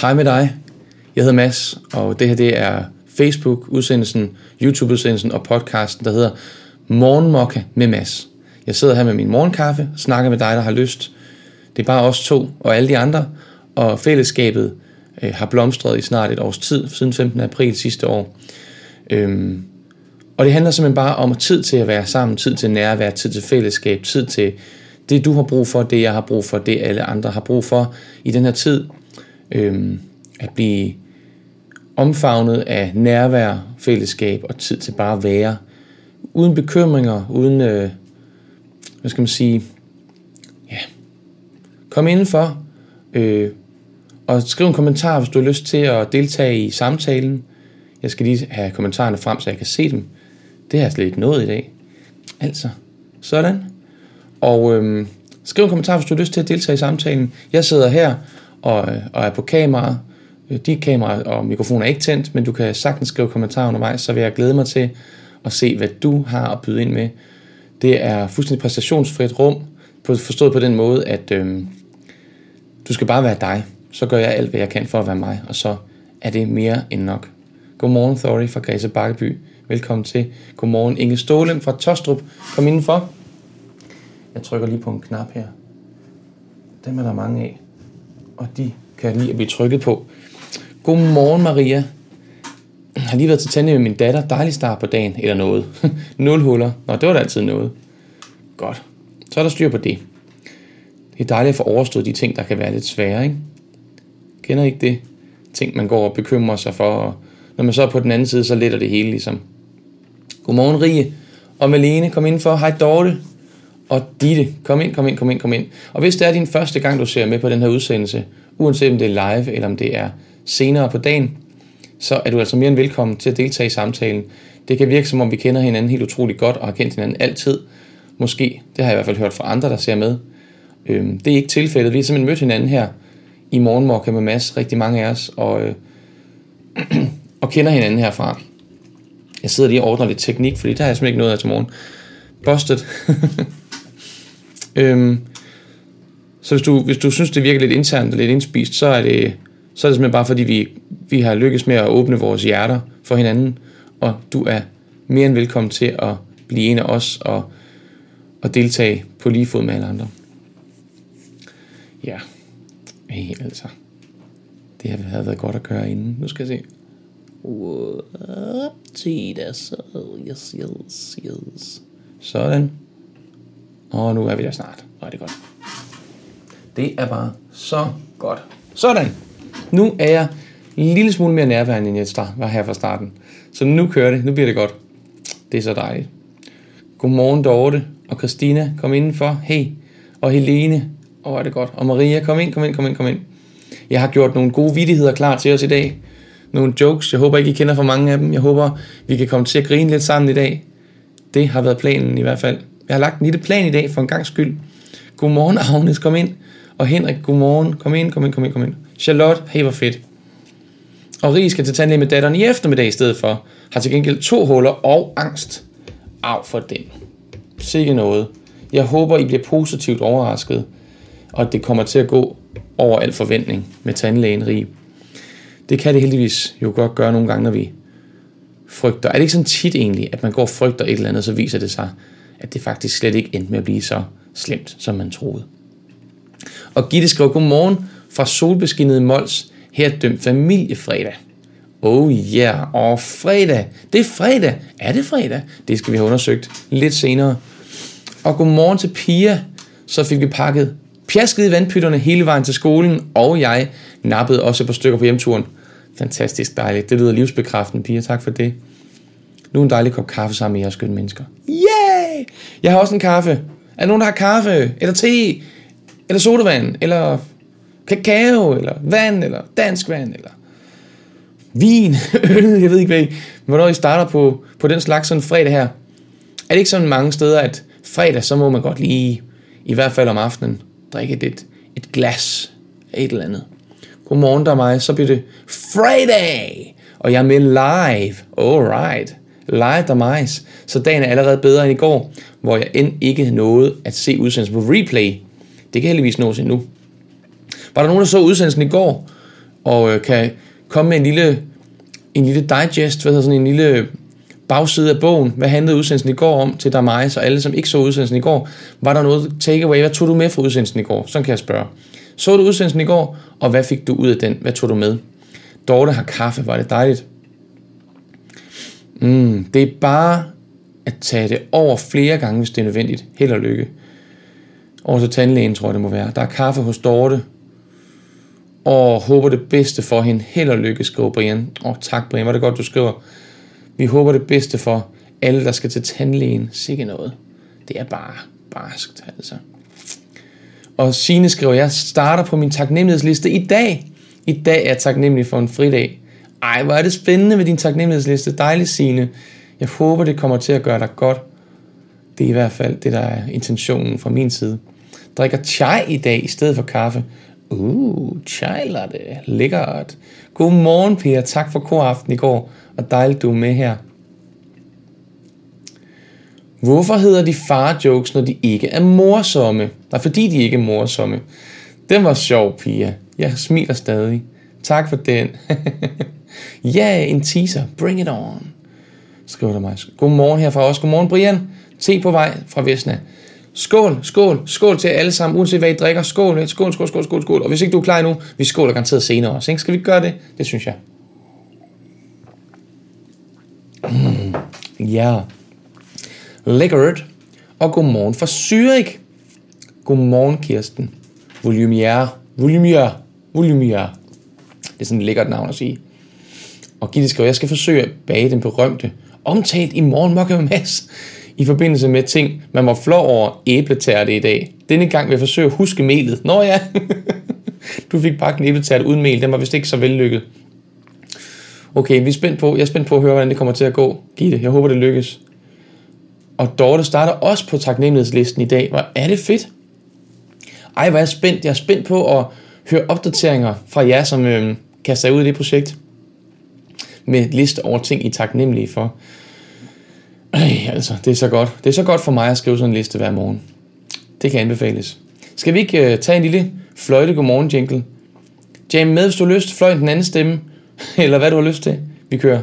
Hej med dig. Jeg hedder Mads, og det her det er Facebook-udsendelsen, YouTube-udsendelsen og podcasten, der hedder Morgenmokka med Mads. Jeg sidder her med min morgenkaffe og snakker med dig, der har lyst. Det er bare os to og alle de andre, og fællesskabet øh, har blomstret i snart et års tid, siden 15. april sidste år. Øhm, og det handler simpelthen bare om tid til at være sammen, tid til nærvær, tid til fællesskab, tid til det du har brug for, det jeg har brug for, det alle andre har brug for i den her tid. Øhm, at blive omfavnet af nærvær, fællesskab og tid til bare at være. Uden bekymringer, uden, øh, hvad skal man sige, ja, kom indenfor, øh, og skriv en kommentar, hvis du har lyst til at deltage i samtalen. Jeg skal lige have kommentarerne frem, så jeg kan se dem. Det har jeg slet ikke nået i dag. Altså, sådan. Og øhm, skriv en kommentar, hvis du har lyst til at deltage i samtalen. Jeg sidder her og, og er på kamera. De kamera og mikrofoner er ikke tændt, men du kan sagtens skrive kommentarer undervejs, så vil jeg glæde mig til at se, hvad du har at byde ind med. Det er fuldstændig præstationsfrit rum, forstået på den måde, at øhm, du skal bare være dig. Så gør jeg alt, hvad jeg kan for at være mig, og så er det mere end nok. Godmorgen, Thorry fra Græse Bakkeby. Velkommen til. Godmorgen, Inge Stålem fra Tostrup. Kom indenfor. Jeg trykker lige på en knap her. Dem er der mange af. Og de kan lige at blive trykket på. Godmorgen, Maria. Jeg har lige været til tandem med min datter. Dejlig start på dagen, eller noget. Nul huller. Nå, det var da altid noget. Godt. Så er der styr på det. Det er dejligt at få overstået de ting, der kan være lidt svære, ikke? Kender ikke det? Ting, man går og bekymrer sig for, og når man så er på den anden side, så letter det hele ligesom. Godmorgen, Rie. Og Malene, kom ind for. Hej, Dorte. Og Ditte, kom ind, kom ind, kom ind, kom ind. Og hvis det er din første gang, du ser med på den her udsendelse, uanset om det er live, eller om det er senere på dagen, så er du altså mere end velkommen til at deltage i samtalen. Det kan virke som om vi kender hinanden helt utrolig godt og har kendt hinanden altid. Måske, det har jeg i hvert fald hørt fra andre, der ser med. Øhm, det er ikke tilfældet. Vi har simpelthen mødt hinanden her i Morgenmorgen med Mads, rigtig mange af os, og, øh, og kender hinanden herfra. Jeg sidder lige og ordner lidt teknik, fordi der har jeg simpelthen ikke noget af til morgen. Busted. øhm, så hvis du, hvis du synes, det virker lidt internt og lidt indspist, så er det, så er det simpelthen bare fordi, vi, vi har lykkes med at åbne vores hjerter for hinanden, og du er mere end velkommen til at blive en af os og, og deltage på lige fod med alle andre. Ja, hey, altså. Det har været godt at gøre inden. Nu skal jeg se. What? Tita, yes, yes, yes. Sådan. Og nu er vi der snart. Rigtig er godt. Det er bare så godt. Sådan. Nu er jeg en lille smule mere nærværende, end jeg var her fra starten. Så nu kører det. Nu bliver det godt. Det er så dejligt. Godmorgen Dorte og Christina. Kom indenfor. Hey. Og Helene. Åh, oh, er det godt. Og Maria. Kom ind, kom ind, kom ind, kom ind. Jeg har gjort nogle gode vidigheder klar til os i dag. Nogle jokes. Jeg håber ikke, I kender for mange af dem. Jeg håber, vi kan komme til at grine lidt sammen i dag. Det har været planen i hvert fald. Jeg har lagt en lille plan i dag for en gang skyld. Godmorgen, Agnes. Kom ind. Og Henrik, godmorgen. Kom ind, kom ind, kom ind, kom ind. Charlotte, hey, hvor fedt. Og Rie skal til tandlæge med datteren i eftermiddag i stedet for. Har til gengæld to huller og angst. Af for den. Sikke noget. Jeg håber, I bliver positivt overrasket, og at det kommer til at gå over al forventning med tandlægen Rie. Det kan det heldigvis jo godt gøre nogle gange, når vi frygter. Er det ikke sådan tit egentlig, at man går og frygter et eller andet, så viser det sig, at det faktisk slet ikke endte med at blive så slemt, som man troede. Og Gitte skrev godmorgen fra solbeskinnede Mols, her dømt familiefredag. Oh yeah, og fredag. Det er fredag. Er det fredag? Det skal vi have undersøgt lidt senere. Og godmorgen til Pia. Så fik vi pakket pjasket i vandpytterne hele vejen til skolen, og jeg nappede også på stykker på hjemturen. Fantastisk dejligt. Det lyder livsbekræftende, Pia. Tak for det. Nu en dejlig kop kaffe sammen med jeres skønne mennesker. Jeg har også en kaffe. Er der nogen, der har kaffe? Eller te? Eller sodavand? Eller kakao? Eller vand? Eller dansk vand? Eller vin? Øl? Jeg ved ikke, hvad I, hvornår I starter på, på den slags sådan fredag her. Er det ikke sådan mange steder, at fredag, så må man godt lige, i hvert fald om aftenen, drikke et, et glas af et eller andet. Godmorgen der er mig, så bliver det Friday, og jeg er med live. Alright, live der mig. Så dagen er allerede bedre end i går, hvor jeg end ikke nåede at se udsendelsen på replay. Det kan heldigvis nås endnu. Var der nogen, der så udsendelsen i går, og øh, kan komme med en lille, en lille digest, hvad hedder sådan en lille bagside af bogen. Hvad handlede udsendelsen i går om til dig mig, så alle, som ikke så udsendelsen i går, var der noget takeaway? Hvad tog du med fra udsendelsen i går? Sådan kan jeg spørge. Så du udsendelsen i går, og hvad fik du ud af den? Hvad tog du med? Dorte har kaffe, var det dejligt. Mm, det er bare at tage det over flere gange, hvis det er nødvendigt. Held og lykke. Over til tandlægen, tror jeg det må være. Der er kaffe hos Dorte. Og håber det bedste for hende. Held og lykke, skriver Brian. Åh, tak Brian, var det godt, du skriver. Vi håber det bedste for alle, der skal til tandlægen. Sikke noget. Det er bare barskt, altså. Og Signe skriver, jeg starter på min taknemmelighedsliste i dag. I dag er jeg taknemmelig for en fridag. Ej, hvor er det spændende med din taknemmelighedsliste. Dejligt, Signe. Jeg håber, det kommer til at gøre dig godt. Det er i hvert fald det, der er intentionen fra min side. Drikker chai i dag i stedet for kaffe. Uh, chai latte. Lækkert. Godmorgen, Per. Tak for koraften i går. Og dejligt, du er med her. Hvorfor hedder de far-jokes, når de ikke er morsomme? Nej, fordi de ikke er morsomme. Den var sjov, Pia. Jeg smiler stadig. Tak for den. Ja, yeah, en teaser. Bring it on. Skriver der mig. Godmorgen herfra også. Godmorgen, Brian. Te på vej fra Vesna. Skål, skål, skål til alle sammen, uanset hvad I drikker. Skål, skål, skål, skål, skål, skål. Og hvis ikke du er klar nu, vi skåler garanteret senere også. Ikke? Skal vi gøre det? Det synes jeg. Mm, ja. Yeah. Lækkert. Og godmorgen fra Zürich. Godmorgen, Kirsten. Volumier. Volumier. Volumier. Det er sådan et lækkert navn at sige. Og Gitte skriver, jeg skal forsøge at bage den berømte, omtalt i morgen med Mads, i forbindelse med ting, man må flå over æbletærte i dag. Denne gang vil jeg forsøge at huske melet. Nå ja, du fik bagt en æbletærte uden mel, den var vist ikke så vellykket. Okay, vi er spændt på, jeg er spændt på at høre, hvordan det kommer til at gå. Gitte, jeg håber, det lykkes. Og Dorte starter også på taknemmelighedslisten i dag. Hvor er det fedt. Ej, hvor er jeg spændt. Jeg er spændt på at høre opdateringer fra jer, som øh, kaster ud i det projekt med liste over ting, I er taknemmelige for. Ej, altså, det er så godt. Det er så godt for mig at skrive sådan en liste hver morgen. Det kan anbefales. Skal vi ikke uh, tage en lille fløjte godmorgen jingle? Jam med, hvis du har lyst. Fløj den anden stemme. Eller hvad du har lyst til. Vi kører.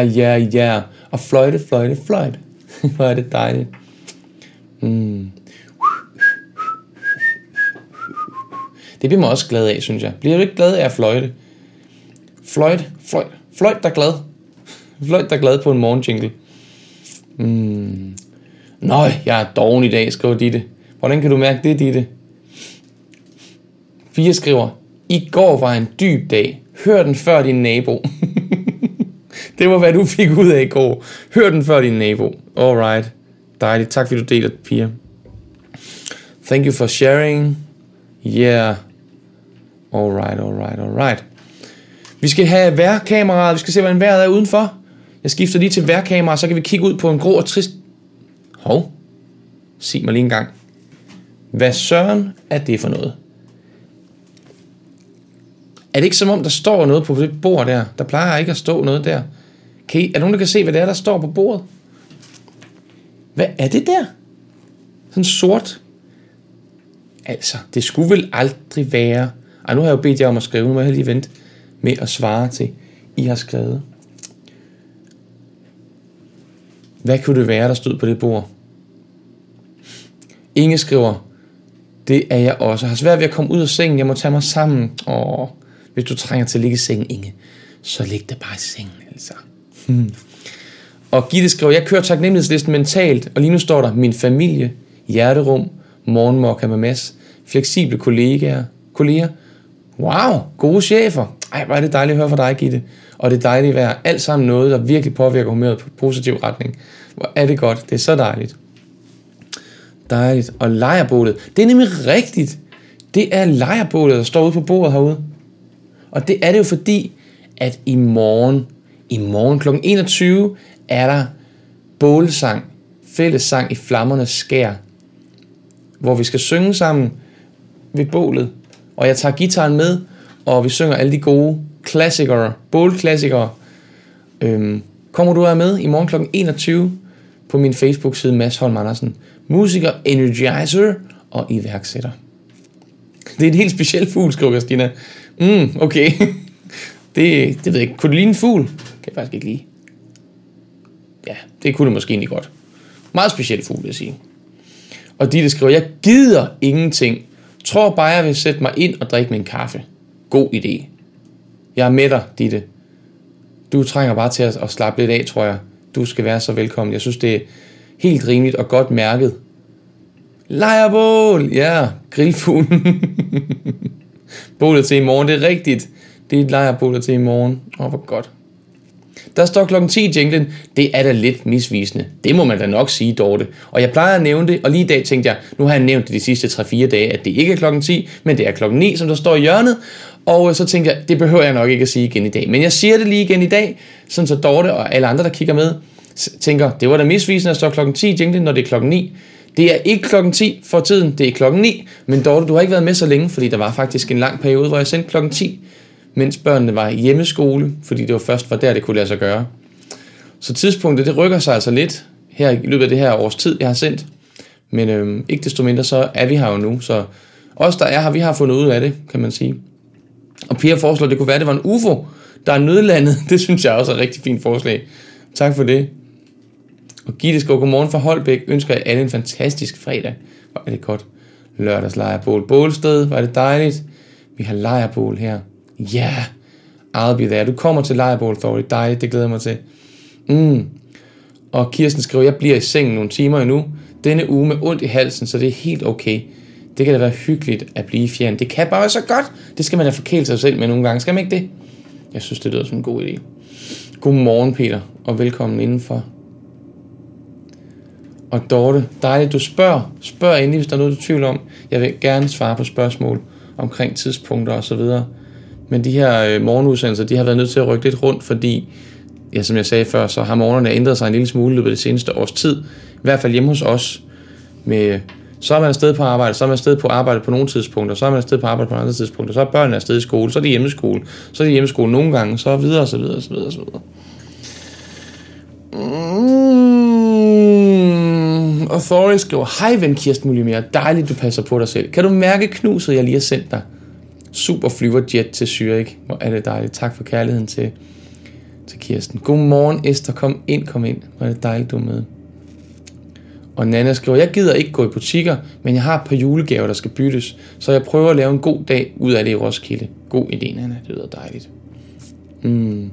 Ja, ja, yeah. Og fløjte, fløjte, fløjte. Hvor er det dejligt. Mm. Det bliver man også glad af, synes jeg. Bliver du ikke glad af at fløjte? Fløjt, fløjte. Fløjt der glad. Fløjt der glad på en morgenjingle. Mm. Nøj, jeg er doven i dag, skriver Ditte. Hvordan kan du mærke det, Ditte? Fire skriver, i går var en dyb dag. Hør den før din nabo. det var, hvad du fik ud af i går. Hør den før din nabo. Alright. Dejligt. Tak fordi du deler, Pia. Thank you for sharing. Yeah. Alright, alright, alright. Vi skal have værkameraet, vi skal se, hvordan vejret er udenfor. Jeg skifter lige til værkamera, så kan vi kigge ud på en grå og trist... Hov, sig mig lige en gang. Hvad søren er det for noget? Er det ikke som om, der står noget på det bord der? Der plejer ikke at stå noget der. Kan I, er der nogen, der kan se, hvad det er, der står på bordet? Hvad er det der? Sådan sort. Altså, det skulle vel aldrig være... Ej, nu har jeg jo bedt jer om at skrive, nu må jeg lige vente med at svare til, I har skrevet. Hvad kunne det være, der stod på det bord? Inge skriver, det er jeg også. Jeg har svært ved at komme ud af sengen. Jeg må tage mig sammen. Åh, hvis du trænger til at ligge i sengen, Inge, så lig dig bare i sengen, altså. Hmm. Og Gitte skriver, jeg kører taknemmelighedslisten mentalt, og lige nu står der min familie, hjerterum, morgenmokka med mas, fleksible kollegaer, kolleger. Wow, gode chefer. Ej, hvor er det dejligt at høre fra dig, Gitte. Og det er dejligt at være alt sammen noget, der virkelig påvirker humøret på positiv retning. Hvor er det godt. Det er så dejligt. Dejligt. Og lejrbålet. Det er nemlig rigtigt. Det er lejrbålet, der står ude på bordet herude. Og det er det jo fordi, at i morgen, i morgen kl. 21, er der bålsang, fællessang i flammernes skær, hvor vi skal synge sammen ved bålet. Og jeg tager gitaren med, og vi synger alle de gode klassikere, bålklassikere. Øhm, kommer du her med i morgen kl. 21 på min Facebook-side Mads Holm Andersen. Musiker, energizer og iværksætter. Det er en helt speciel fugl, skriver Christina. Mm, okay. Det, det ved jeg ikke. Kunne det ligne en fugl? Kan jeg faktisk ikke lide. Ja, det kunne det måske egentlig godt. Meget speciel fugl, vil jeg sige. Og de, der skriver, jeg gider ingenting. Tror bare, jeg vil sætte mig ind og drikke min kaffe. God idé. Jeg er med dig, Ditte. Du trænger bare til at, at slappe lidt af, tror jeg. Du skal være så velkommen. Jeg synes, det er helt rimeligt og godt mærket. Lejerbål! Ja, grillfuglen. Bålet til i morgen, det er rigtigt. Det er et lejerbål til i morgen. Åh, oh, hvor godt. Der står klokken 10 jinglen. Det er da lidt misvisende. Det må man da nok sige, Dorte. Og jeg plejer at nævne det, og lige i dag tænkte jeg, nu har jeg nævnt det de sidste 3-4 dage, at det ikke er klokken 10, men det er klokken 9, som der står i hjørnet. Og øh, så tænkte jeg, det behøver jeg nok ikke at sige igen i dag. Men jeg siger det lige igen i dag, sådan så Dorte og alle andre, der kigger med, tænker, det var da misvisende at stå klokken 10 jinglen, når det er klokken 9. Det er ikke klokken 10 for tiden, det er klokken 9. Men Dorte, du har ikke været med så længe, fordi der var faktisk en lang periode, hvor jeg sendte klokken 10 mens børnene var i hjemmeskole, fordi det var først var der, det kunne lade sig gøre. Så tidspunktet, det rykker sig altså lidt her i løbet af det her års tid, jeg har sendt. Men øhm, ikke desto mindre, så er vi her jo nu. Så os, der er her, vi har fundet ud af det, kan man sige. Og Pia foreslår, at det kunne være, at det var en UFO, der er nødlandet. Det synes jeg også er et rigtig fint forslag. Tak for det. Og Gitte skriver, godmorgen fra Holbæk. Ønsker jeg alle en fantastisk fredag. Hvor er det godt. Lørdags lejrebål. Bålsted, var det dejligt. Vi har lejrebål her. Ja, yeah, I'll be there. Du kommer til Lejrebål Authority. Dig, det glæder jeg mig til. Mm. Og Kirsten skriver, jeg bliver i sengen nogle timer endnu. Denne uge med ondt i halsen, så det er helt okay. Det kan da være hyggeligt at blive fjern. Det kan bare være så godt. Det skal man da forkæle sig selv med nogle gange. Skal man ikke det? Jeg synes, det lyder som en god idé. Godmorgen, Peter, og velkommen indenfor. Og Dorte, dejligt, du spørger. Spørg endelig, hvis der er noget, du tvivl om. Jeg vil gerne svare på spørgsmål omkring tidspunkter og så videre. Men de her øh, morgenudsendelser, de har været nødt til at rykke lidt rundt, fordi, ja, som jeg sagde før, så har morgenerne ændret sig en lille smule løbet det seneste års tid. I hvert fald hjemme hos os. Med, så er man afsted på arbejde, så er man afsted på arbejde på nogle tidspunkter, så er man afsted på arbejde på andre tidspunkter, så er børnene afsted i skole, så er de hjemmeskole, så er de hjemmeskole nogle gange, så videre, så videre, så videre, så videre. Mm, Authority skriver, hej ven Kirsten Mulimere, dejligt du passer på dig selv. Kan du mærke knuset, jeg lige har sendt dig? Super flyverjet til Zürich. Hvor er det dejligt. Tak for kærligheden til, til Kirsten. Godmorgen Esther, kom ind, kom ind. Hvor er det dejligt, du er med. Og Nana skriver, jeg gider ikke gå i butikker, men jeg har et par julegaver, der skal byttes, så jeg prøver at lave en god dag ud af det i Roskilde. God idé, Nana. Det lyder dejligt. Mm.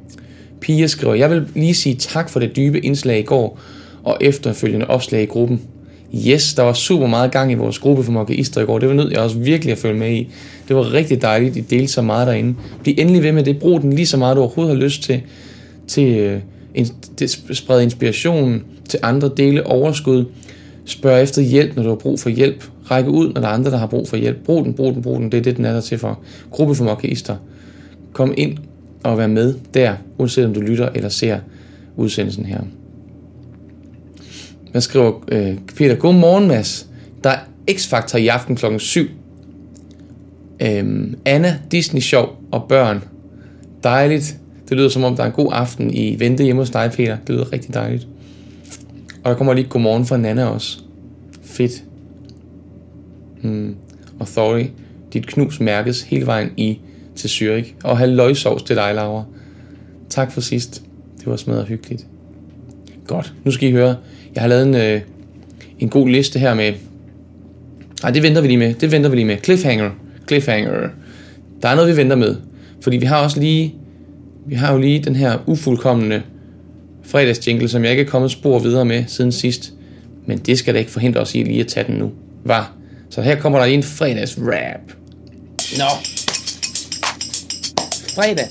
Pia skriver, jeg vil lige sige tak for det dybe indslag i går, og efterfølgende opslag i gruppen. Yes, der var super meget gang i vores gruppe for mokkeister i går. Det var nødt jeg også virkelig at følge med i. Det var rigtig dejligt, at delte så meget derinde. Bliv endelig ved med det. Brug den lige så meget, du overhovedet har lyst til. Til, øh, det til sprede inspiration til andre dele overskud. Spørg efter hjælp, når du har brug for hjælp. Række ud, når der er andre, der har brug for hjælp. Brug den, brug den, brug den. Det er det, den er der til for. Gruppe for mokkeister. Kom ind og vær med der, uanset om du lytter eller ser udsendelsen her. Hvad skriver øh, Peter? Godmorgen, Mads. Der er X-Factor i aften klokken 7. Øhm, Anna, Disney Show og børn. Dejligt. Det lyder som om, der er en god aften i vente hjemme hos dig, Peter. Det lyder rigtig dejligt. Og der kommer lige godmorgen fra Nana også. Fedt. Hmm. Og Thorry, dit knus mærkes hele vejen i til Zürich. Og have til dig, Laura. Tak for sidst. Det var smadret hyggeligt. Godt, nu skal I høre. Jeg har lavet en, øh, en god liste her med... Nej, det venter vi lige med. Det venter vi lige med. Cliffhanger. Cliffhanger. Der er noget, vi venter med. Fordi vi har også lige... Vi har jo lige den her ufuldkommende fredagsjingle, som jeg ikke er kommet spor videre med siden sidst. Men det skal da ikke forhindre os i lige at tage den nu. Var. Så her kommer der lige en fredags rap. No. Fredag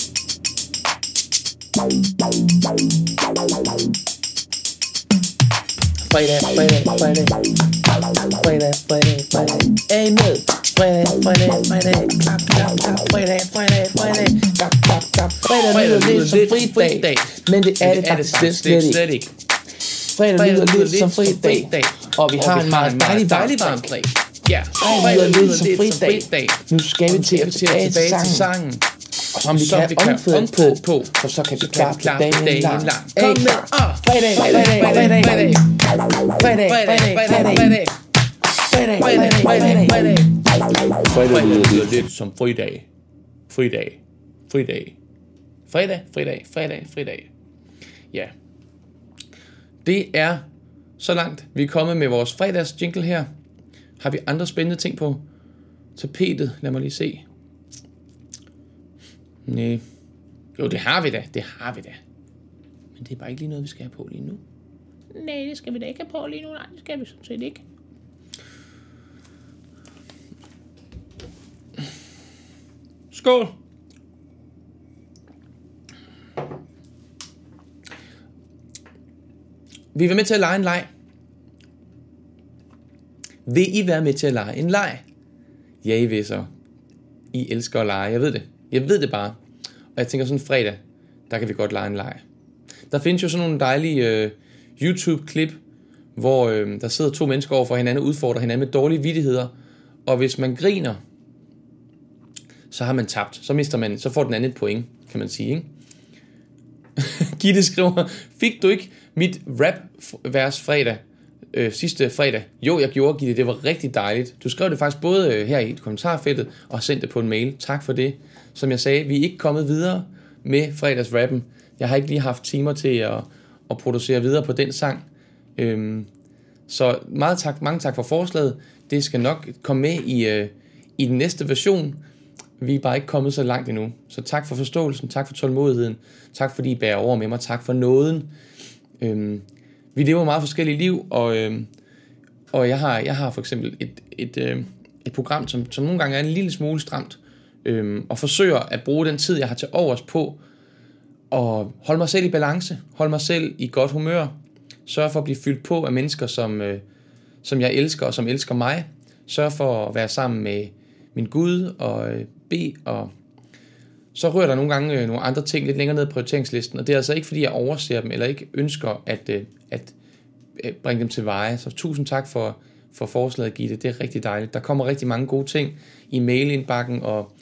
fredag, fredag, fredag. Fredag, fredag, fredag. I med? Fredag, fredag, fredag. Klap, klap, klap. Fredag, fredag, fredag. Klap, klap, klap. Fredag lyder lidt som fridag, men det er det faktisk slet ikke. Fredag lyder lidt som fridag, og vi har en meget dejlig dejlig varm dag. Ja, fredag lyder lidt som fridag. Nu skal vi til at tilbage til sangen som vi kan, kan omføde på, på, for så kan vi klappe dagen lang. Kom med, fredag, fredag, fredag, fredag, fredag, fredag, fredag, fredag, fredag, fredag, fredag, fredag. Fredag lyder lidt som fridag. Fridag. Fridag. Fredag, fredag, fredag, fredag. Ja. Det er så langt, vi er kommet med vores fredags jingle her. Har vi andre spændende ting på tapetet? Lad mig lige se. Nej. Jo, det har vi da. Det har vi da. Men det er bare ikke lige noget, vi skal have på lige nu. Nej, det skal vi da ikke have på lige nu. Nej, det skal vi sådan set ikke. Skål! Vi vil med til at lege en leg. Vil I være med til at lege en leg? Ja, I vil så. I elsker at lege, jeg ved det. Jeg ved det bare. Og jeg tænker sådan fredag, der kan vi godt lege en leg. Der findes jo sådan nogle dejlige øh, YouTube-klip, hvor øh, der sidder to mennesker over for hinanden og udfordrer hinanden med dårlige vidigheder. Og hvis man griner, så har man tabt. Så mister man, så får den anden et point, kan man sige. Ikke? Gitte skriver, fik du ikke mit rap-vers fredag? øh, sidste fredag. Jo, jeg gjorde, Gitte. Det var rigtig dejligt. Du skrev det faktisk både øh, her i kommentarfeltet og sendte det på en mail. Tak for det. Som jeg sagde, vi er ikke kommet videre med fredagsrappen. Jeg har ikke lige haft timer til at, at producere videre på den sang. Øhm, så meget tak, mange tak for forslaget. Det skal nok komme med i, øh, i den næste version. Vi er bare ikke kommet så langt endnu. Så tak for forståelsen, tak for tålmodigheden, tak fordi I bærer over med mig, tak for nåden. Øhm, vi lever meget forskellige liv, og, øh, og jeg, har, jeg har for eksempel et, et, øh, et program, som, som nogle gange er en lille smule stramt, øhm, og forsøger at bruge den tid, jeg har til overs på, og holde mig selv i balance, holde mig selv i godt humør, sørge for at blive fyldt på af mennesker, som, øh, som jeg elsker, og som elsker mig, sørge for at være sammen med min Gud, og øh, bede og så rører der nogle gange øh, nogle andre ting lidt længere ned på prioriteringslisten, og det er altså ikke fordi, jeg overser dem, eller ikke ønsker at, øh, at, at bringe dem til veje. Så tusind tak for, for forslaget, Gitte. Det er rigtig dejligt. Der kommer rigtig mange gode ting i mailindbakken og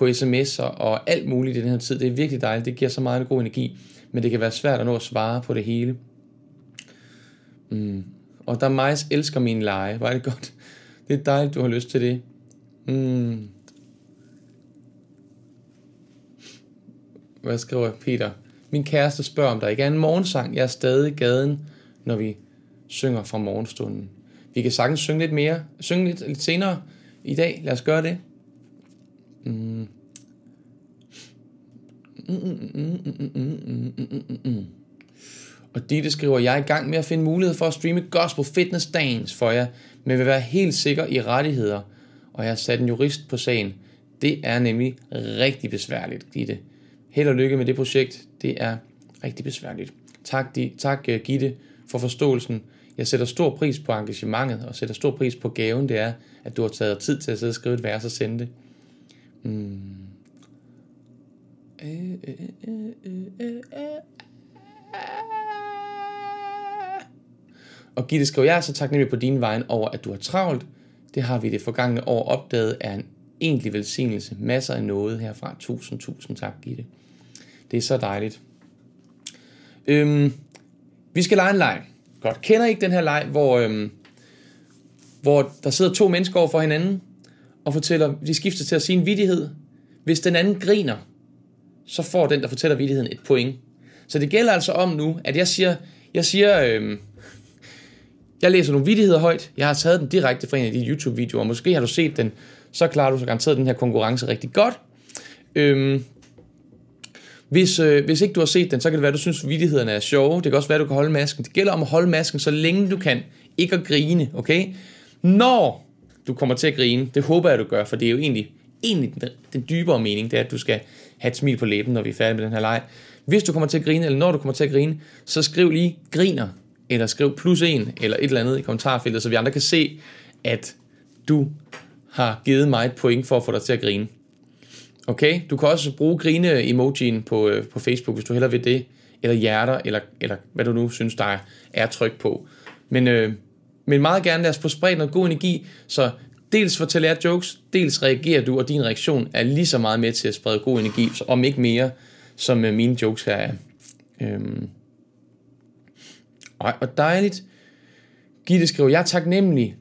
på sms'er og alt muligt i den her tid. Det er virkelig dejligt. Det giver så meget god energi, men det kan være svært at nå at svare på det hele. Mm. Og der Majs elsker min lege. Var det godt. Det er dejligt, du har lyst til det. Mm. Hvad skriver Peter? Min kæreste spørger, om der ikke er en morgensang. Jeg er stadig i gaden, når vi synger fra morgenstunden. Vi kan sagtens synge lidt mere. Synge lidt, lidt senere i dag. Lad os gøre det. Mm. Og Ditte skriver, jeg er i gang med at finde mulighed for at streame Gospel Fitness Dance for jer, men vil være helt sikker i rettigheder. Og jeg har sat en jurist på sagen. Det er nemlig rigtig besværligt, Gitte. Held og lykke med det projekt. Det er rigtig besværligt. Tak, di, tak øh, Gitte, for forståelsen. Jeg sætter stor pris på engagementet, og sætter stor pris på gaven, det er, at du har taget tid til at sidde og skrive et vers og sende det. Mm. Og Gitte skriver, jeg er så taknemmelig på din vejen over, at du har travlt. Det har vi det forgangne år opdaget er en egentlig velsignelse. Masser af noget herfra. Tusind, tusind tak, Gitte. Det er så dejligt. Øhm, vi skal lege en leg. Godt. Kender I ikke den her leg, hvor, øhm, hvor der sidder to mennesker over for hinanden, og fortæller, de skifter til at sige en vidighed. Hvis den anden griner, så får den, der fortæller vidigheden, et point. Så det gælder altså om nu, at jeg siger, jeg siger, øh, jeg læser nogle vidigheder højt. Jeg har taget den direkte fra en af de YouTube-videoer. Måske har du set den, så klarer du så garanteret den her konkurrence rigtig godt. Øhm, hvis, øh, hvis ikke du har set den, så kan det være, at du synes, at vidighederne er sjove. Det kan også være, at du kan holde masken. Det gælder om at holde masken, så længe du kan. Ikke at grine, okay? Når du kommer til at grine, det håber jeg, du gør, for det er jo egentlig, egentlig den, den dybere mening, det er, at du skal have et smil på læben, når vi er færdige med den her leg. Hvis du kommer til at grine, eller når du kommer til at grine, så skriv lige griner eller skriv plus en, eller et eller andet i kommentarfeltet, så vi andre kan se, at du har givet mig et point for at få dig til at grine. Okay, du kan også bruge grine-emojien på, øh, på Facebook, hvis du heller vil det, eller hjerter, eller, eller hvad du nu synes, der er, er tryk på. Men, øh, men meget gerne lad os få spredt noget god energi, så dels fortæller jeg jokes, dels reagerer du, og din reaktion er lige så meget med til at sprede god energi, så om ikke mere, som øh, mine jokes her er. Øhm. Og dejligt. Gitte skriver, jeg er taknemmelig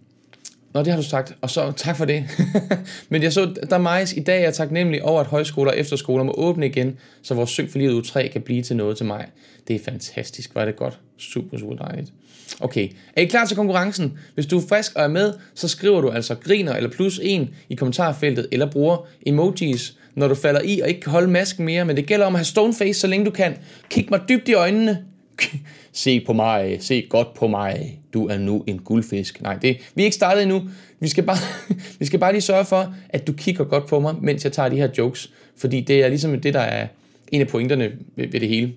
Nå, det har du sagt, og så tak for det. Men jeg så, der majs i dag er taknemmelig over, at højskoler og efterskoler må åbne igen, så vores Syng for livet u 3 kan blive til noget til mig. Det er fantastisk, var det godt. Super, super dejligt. Okay, er I klar til konkurrencen? Hvis du er frisk og er med, så skriver du altså griner eller plus en i kommentarfeltet, eller bruger emojis, når du falder i og ikke kan holde masken mere. Men det gælder om at have stone face, så længe du kan. Kig mig dybt i øjnene. se på mig, se godt på mig, du er nu en guldfisk. Nej, det, vi er ikke startet endnu. Vi skal, bare, vi skal bare lige sørge for, at du kigger godt på mig, mens jeg tager de her jokes. Fordi det er ligesom det, der er en af pointerne ved, ved det hele.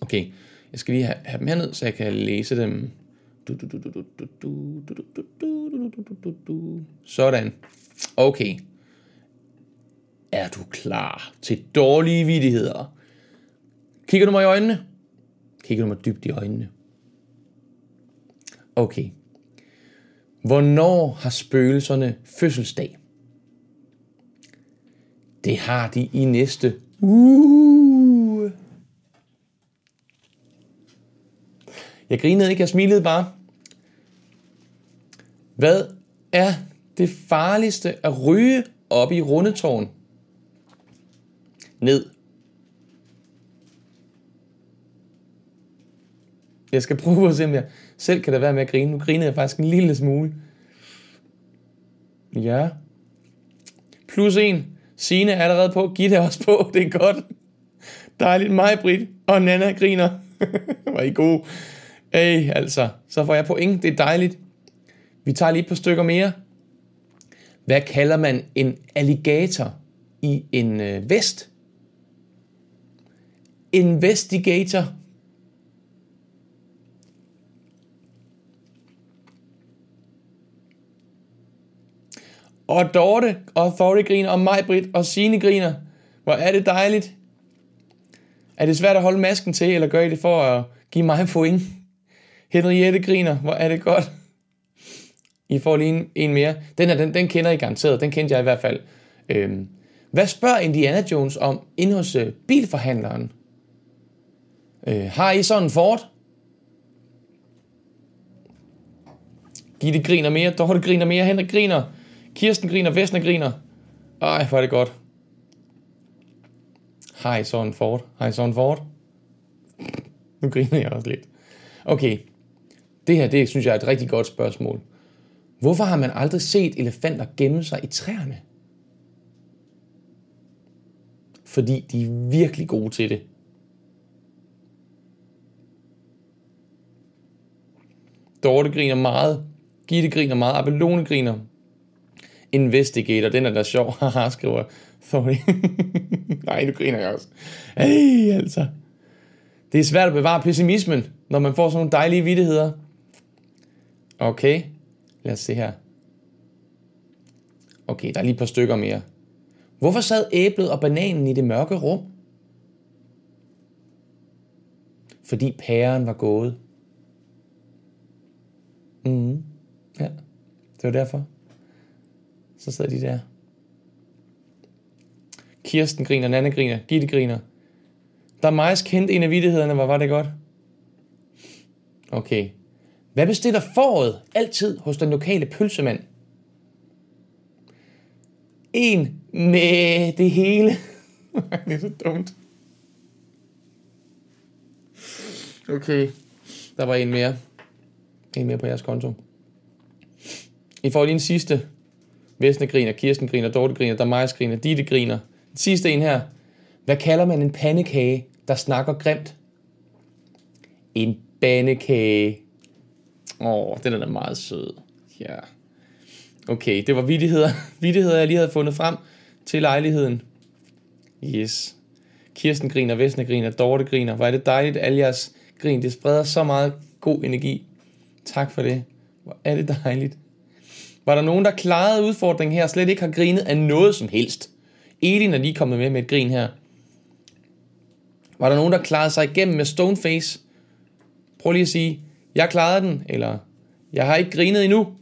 Okay, jeg skal lige have, have dem herned, så jeg kan læse dem. Sådan. Okay. Er du klar til dårlige vidigheder? Kigger du mig i øjnene? Kigger du mig dybt i øjnene? Okay. Hvornår har spøgelserne fødselsdag? Det har de i næste uge. Jeg grinede ikke, jeg smilede bare. Hvad er det farligste at ryge op i rundetårn? Ned Jeg skal prøve at se, om jeg selv kan da være med at grine. Nu griner jeg faktisk en lille smule. Ja. Plus en. Signe er allerede på. Giv det også på. Det er godt. Dejligt mig, Britt. Og Nana griner. Var I gode. Ej, altså. Så får jeg point. Det er dejligt. Vi tager lige et par stykker mere. Hvad kalder man en alligator i en øh, vest? Investigator. Og Dorte og Thorry griner, og mig, Britt og Signe griner. Hvor er det dejligt. Er det svært at holde masken til, eller gør I det for at give mig point? Henriette griner, hvor er det godt. I får lige en, en mere. Den, her, den, den kender I garanteret, den kendte jeg i hvert fald. Øhm, hvad spørger Indiana Jones om inde hos øh, bilforhandleren? Øh, har I sådan en Ford? Gitte griner mere, Dorte griner mere, Henrik griner. Kirsten griner, Vesna griner. Ej, hvor er det godt. Har I sådan en Ford. Har I sådan en Ford. Nu griner jeg også lidt. Okay, det her, det synes jeg er et rigtig godt spørgsmål. Hvorfor har man aldrig set elefanter gemme sig i træerne? Fordi de er virkelig gode til det. Dorte griner meget. Gitte griner meget. Abelone griner. Investigator, den er da sjov, haha, skriver Sorry. Nej, nu griner jeg også. Hey, altså. Det er svært at bevare pessimismen, når man får sådan nogle dejlige vidtigheder. Okay, lad os se her. Okay, der er lige et par stykker mere. Hvorfor sad æblet og bananen i det mørke rum? Fordi pæren var gået. Mhm. Ja, det var derfor. Så sad de der. Kirsten griner, Nanne griner, Gitte griner. Der er Majs kendt en af vidighederne, hvor var det godt? Okay. Hvad bestiller foråret altid hos den lokale pølsemand? En. med det hele. det er så dumt. Okay. Der var en mere. En mere på jeres konto. I får lige en sidste. Vesne griner, Kirsten griner, Dorte griner, Damajs griner, Ditte griner. Den sidste en her. Hvad kalder man en pandekage, der snakker grimt? En bandekage. Åh, oh, den er da meget sød. Ja. Okay, det var vidigheder, vidigheder, jeg lige havde fundet frem til lejligheden. Yes. Kirsten griner, Vesna griner, Dorte griner. Hvor er det dejligt, at alle jeres grin, det spreder så meget god energi. Tak for det. Hvor er det dejligt. Var der nogen, der klarede udfordringen her, og slet ikke har grinet af noget som helst? Elin er lige kommet med med et grin her. Var der nogen, der klarede sig igennem med Stoneface? Prøv lige at sige, jeg klarede den, eller jeg har ikke grinet endnu.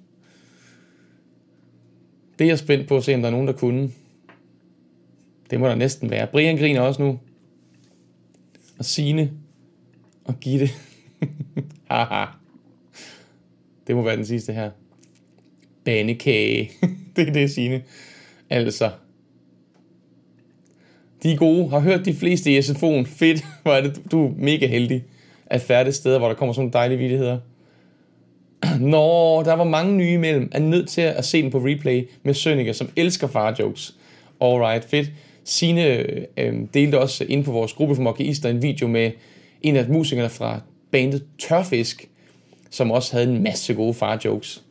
Det er jeg spændt på at se, om der er nogen, der kunne. Det må der næsten være. Brian griner også nu. Og Sine og Gitte. Haha. det må være den sidste her. Banekage. det er det, Sine. Altså. De er gode. Har hørt de fleste i SFO'en. Fedt. Hvor er det, du er mega heldig at færdes steder, hvor der kommer sådan nogle dejlige vidigheder. Nå, der var mange nye imellem. Er nødt til at se den på replay med Sønninger, som elsker far-jokes. Alright, fedt. Sine øh, delte også ind på vores gruppe for Mokkeister en video med en af musikerne fra bandet Tørfisk, som også havde en masse gode far-jokes.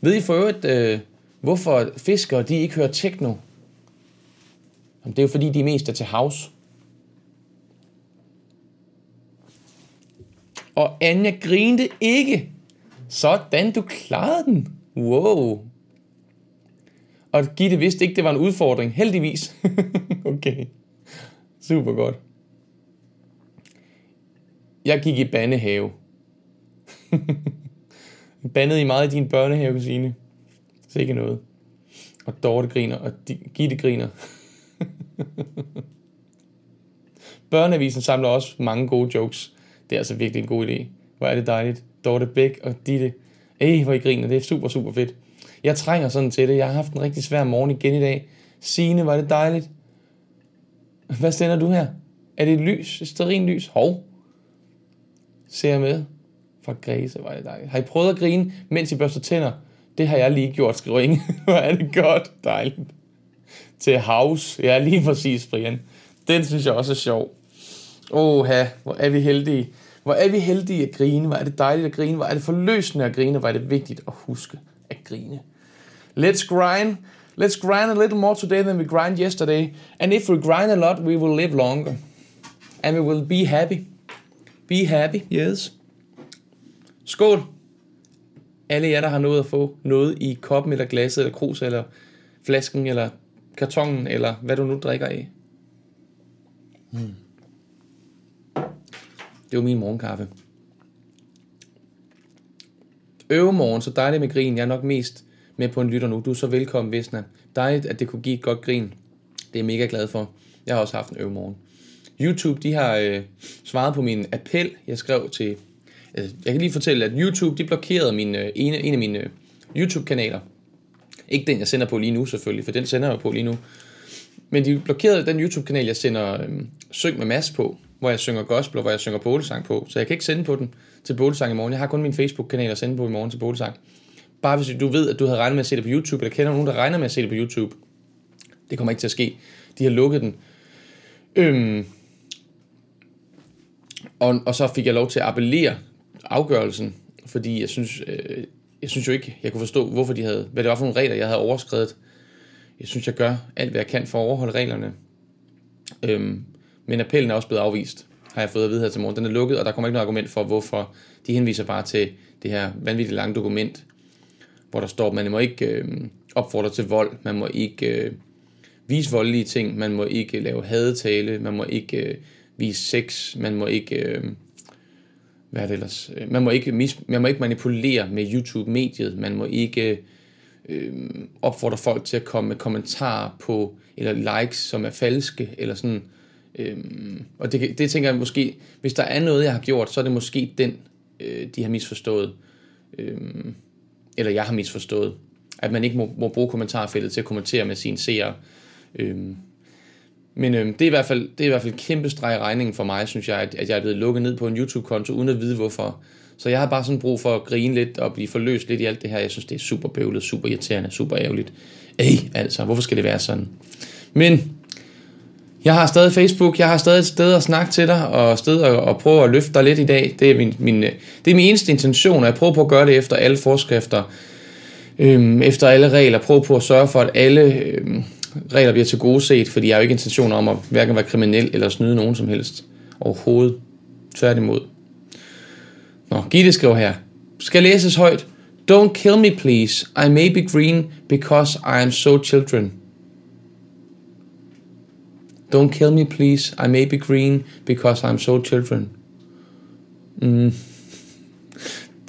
Ved I for øvrigt, øh, hvorfor fiskere de ikke hører techno? Det er jo fordi, de mest er til house. Og Anja grinte ikke. Sådan, du klarede den. Wow. Og Gitte vidste ikke, det var en udfordring. Heldigvis. okay. Super godt. Jeg gik i bandehave. Bandede I meget i din børnehave, Signe? Så ikke noget. Og Dorte griner, og Gitte griner. Børneavisen samler også mange gode jokes. Det er altså virkelig en god idé. Hvor er det dejligt. Dorte Bæk og Ditte. Ej, hvor I griner. Det er super, super fedt. Jeg trænger sådan til det. Jeg har haft en rigtig svær morgen igen i dag. Signe, var det dejligt. Hvad sender du her? Er det et lys? Et sterin lys? Hov. Ser jeg med? Fra Græse, var det dejligt. Har I prøvet at grine, mens I børster tænder? Det har jeg lige gjort, skriver Inge. Hvor er det godt. Dejligt. Til house. Ja, lige præcis, Brian. Den synes jeg også er sjov. Åh, hvor er vi heldige. Hvor er vi heldige at grine. Hvor er det dejligt at grine. Hvor er det forløsende at grine. Hvor er det vigtigt at huske at grine. Let's grind. Let's grind a little more today than we grind yesterday. And if we grind a lot, we will live longer. And we will be happy. Be happy, yes. Skål. Alle jer, der har nået at få noget i koppen, eller glasset, eller krus, eller flasken, eller kartongen, eller hvad du nu drikker af. Hmm. Det var min morgenkaffe. Øvemorgen, så dejligt med grin. Jeg er nok mest med på en lytter nu. Du er så velkommen, Vesna. Dejligt, at det kunne give et godt grin. Det er jeg mega glad for. Jeg har også haft en øvemorgen. YouTube, de har øh, svaret på min appel, jeg skrev til... Øh, jeg kan lige fortælle, at YouTube, de blokerede min, øh, en, en af mine øh, YouTube-kanaler. Ikke den, jeg sender på lige nu selvfølgelig, for den sender jeg på lige nu. Men de blokerede den YouTube-kanal, jeg sender øh, Syng med Mads på, hvor jeg synger gospel, og hvor jeg synger bolesang på. Så jeg kan ikke sende på den til bolesang i morgen. Jeg har kun min Facebook-kanal at sende på i morgen til bolesang. Bare hvis du ved, at du havde regnet med at se det på YouTube, eller kender nogen, der regner med at se det på YouTube. Det kommer ikke til at ske. De har lukket den. Øhm, og, og så fik jeg lov til at appellere afgørelsen, fordi jeg synes, øh, jeg synes jo ikke, jeg kunne forstå, hvorfor de havde, hvad det var for nogle regler, jeg havde overskrevet. Jeg synes, jeg gør alt, hvad jeg kan for at overholde reglerne. Øhm, men appellen er også blevet afvist, har jeg fået at vide her til morgen. Den er lukket, og der kommer ikke noget argument for, hvorfor. De henviser bare til det her vanvittigt lange dokument, hvor der står, at man må ikke øh, opfordre til vold, man må ikke øh, vise voldelige ting, man må ikke øh, lave hadetale, man må ikke øh, vise sex, man må ikke... Øh, hvad er det ellers? Øh, man må ikke, mis, man må ikke manipulere med YouTube-mediet, man må ikke øh, opfordre folk til at komme med kommentarer på, eller likes, som er falske, eller sådan. Øhm, og det, det tænker jeg måske, hvis der er noget, jeg har gjort, så er det måske den, øh, de har misforstået. Øhm, eller jeg har misforstået. At man ikke må, må bruge kommentarfeltet til at kommentere med sine seere. Øhm, men øhm, det, er i hvert fald, det er i hvert fald kæmpe streg i regningen for mig, synes jeg, at, at jeg er blevet lukket ned på en YouTube-konto, uden at vide hvorfor. Så jeg har bare sådan brug for at grine lidt og blive forløst lidt i alt det her. Jeg synes, det er super bøvlet, super irriterende, super ærgerligt. Ej, altså, hvorfor skal det være sådan? Men jeg har stadig Facebook, jeg har stadig et sted at snakke til dig, og et sted at, at prøve at løfte dig lidt i dag. Det er min, min, øh, det er min eneste intention, og jeg prøver på at gøre det efter alle forskrifter, øhm, efter alle regler, prøve på at sørge for, at alle øhm, regler bliver til gode set, fordi jeg har jo ikke intention om at hverken være kriminel eller snyde nogen som helst overhovedet. Tværtimod. Nå, Gitte skriver her. Skal læses højt. Don't kill me, please. I may be green because I am so children. Don't kill me, please. I may be green because I'm so children. Mm.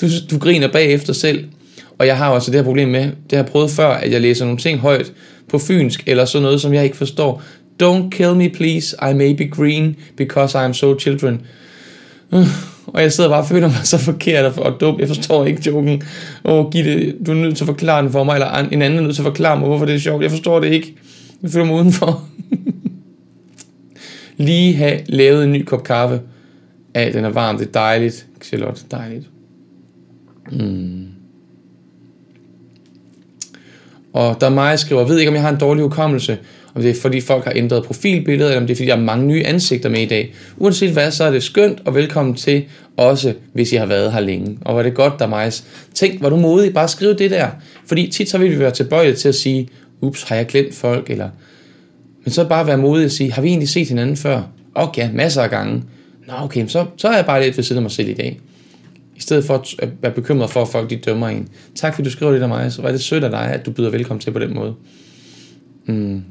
Du, du griner bagefter selv. Og jeg har også det her problem med, det har jeg prøvet før, at jeg læser nogle ting højt på fynsk, eller sådan noget, som jeg ikke forstår. Don't kill me, please. I may be green because I'm so children. Uh, og jeg sidder bare og føler mig så forkert og dum. Jeg forstår ikke joken. Åh, oh, Gitte, du er nødt til at forklare den for mig, eller en anden er nødt til at forklare mig, hvorfor det er sjovt. Jeg forstår det ikke. Jeg føler mig udenfor. Lige have lavet en ny kop kaffe. Ja, den er varm, det er dejligt. Charlotte, dejligt. Mm. Og der er mig, der skriver, ved ikke, om jeg har en dårlig hukommelse, om det er fordi folk har ændret profilbilledet, eller om det er fordi, der er mange nye ansigter med i dag. Uanset hvad, så er det skønt, og velkommen til, også hvis I har været her længe. Og var det godt, der Majs. Tænk, var du modig, bare skriv det der. Fordi tit så vil vi være tilbøjelige til at sige, ups, har jeg glemt folk, eller... Men så bare være modig og sige, har vi egentlig set hinanden før? Okay, ja, masser af gange. Nå, okay, så, så er jeg bare lidt ved siden af mig selv i dag. I stedet for at være bekymret for, at folk de dømmer en. Tak fordi du skriver det af mig, så var det sødt af dig, at du byder velkommen til på den måde. Mm.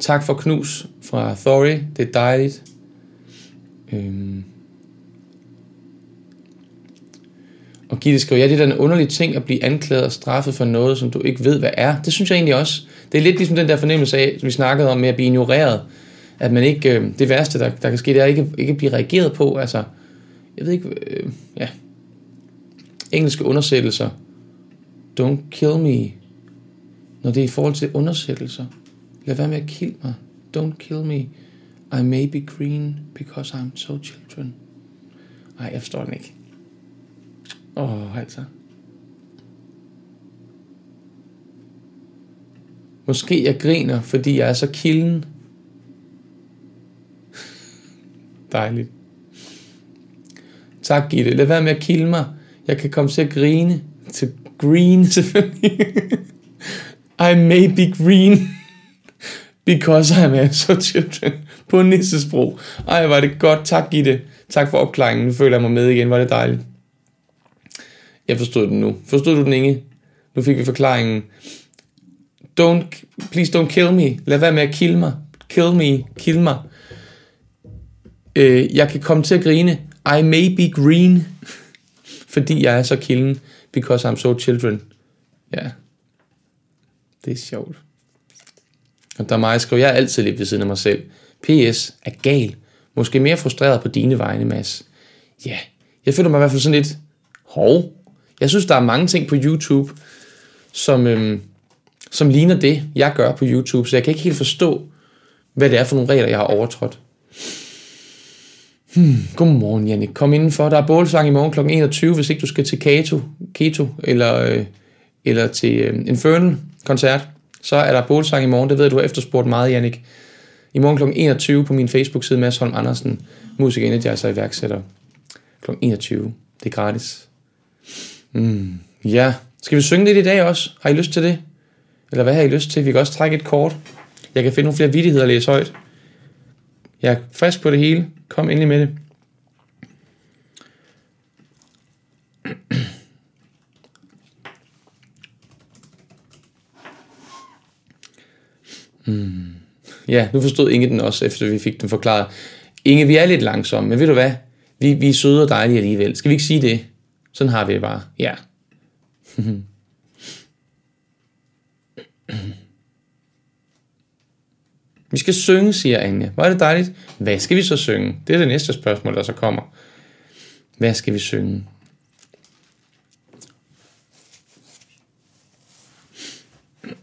Tak for knus fra Thory, det er dejligt. Øhm. Og Gitte skriver, ja, det er da en underlig ting at blive anklaget og straffet for noget, som du ikke ved, hvad er. Det synes jeg egentlig også. Det er lidt ligesom den der fornemmelse af, som vi snakkede om med at blive ignoreret. At man ikke, øh, det værste, der, der kan ske, det er ikke, ikke at blive reageret på. Altså, jeg ved ikke, øh, ja, engelske undersættelser. Don't kill me. Når det er i forhold til undersættelser. Lad være med at kill mig. Don't kill me. I may be green because I'm so children. Nej, jeg forstår den ikke. Åh, oh, altså. Måske jeg griner, fordi jeg er så kilden. Dejligt. Tak, Gitte. Lad være med at kilde mig. Jeg kan komme til at grine. Til green, selvfølgelig. I may be green. Because I'm a so children. På nissesprog. Ej, var det godt. Tak, Gitte. Tak for opklaringen. Nu føler jeg mig med igen. Var det dejligt. Jeg forstod den nu. Forstod du den, Inge? Nu fik vi forklaringen. Don't, please don't kill me. Lad være med at kill mig. Kill me. Kill mig. Øh, jeg kan komme til at grine. I may be green. Fordi jeg er så kilden. Because I'm so children. Ja. Det er sjovt. Og der er mig, skriver, jeg er altid lidt ved siden af mig selv. PS er gal. Måske mere frustreret på dine vegne, Mads. Ja, jeg føler mig i hvert fald sådan lidt hov. Jeg synes, der er mange ting på YouTube, som, øhm, som ligner det, jeg gør på YouTube, så jeg kan ikke helt forstå, hvad det er for nogle regler, jeg har overtrådt. Hmm, godmorgen, Jannik. Kom indenfor. Der er bålsang i morgen kl. 21, hvis ikke du skal til Kato, Keto eller, øh, eller til øh, Infernal-koncert. Så er der bålsang i morgen. Det ved du har efterspurgt meget, Jannik. I morgen kl. 21 på min Facebook-side, Mads Holm Andersen, musik energizer iværksætter. Kl. 21. Det er gratis. Mm, ja. Skal vi synge lidt i dag også? Har I lyst til det? Eller hvad har I lyst til? Vi kan også trække et kort. Jeg kan finde nogle flere vidigheder at læse højt. Jeg er frisk på det hele. Kom endelig med det. Mm. Ja, nu forstod Inge den også, efter vi fik den forklaret. Inge, vi er lidt langsomme, men ved du hvad? Vi, vi er søde og dejlige alligevel. Skal vi ikke sige det? Sådan har vi det bare. Ja. vi skal synge, siger Anja. Var det dejligt? Hvad skal vi så synge? Det er det næste spørgsmål, der så kommer. Hvad skal vi synge?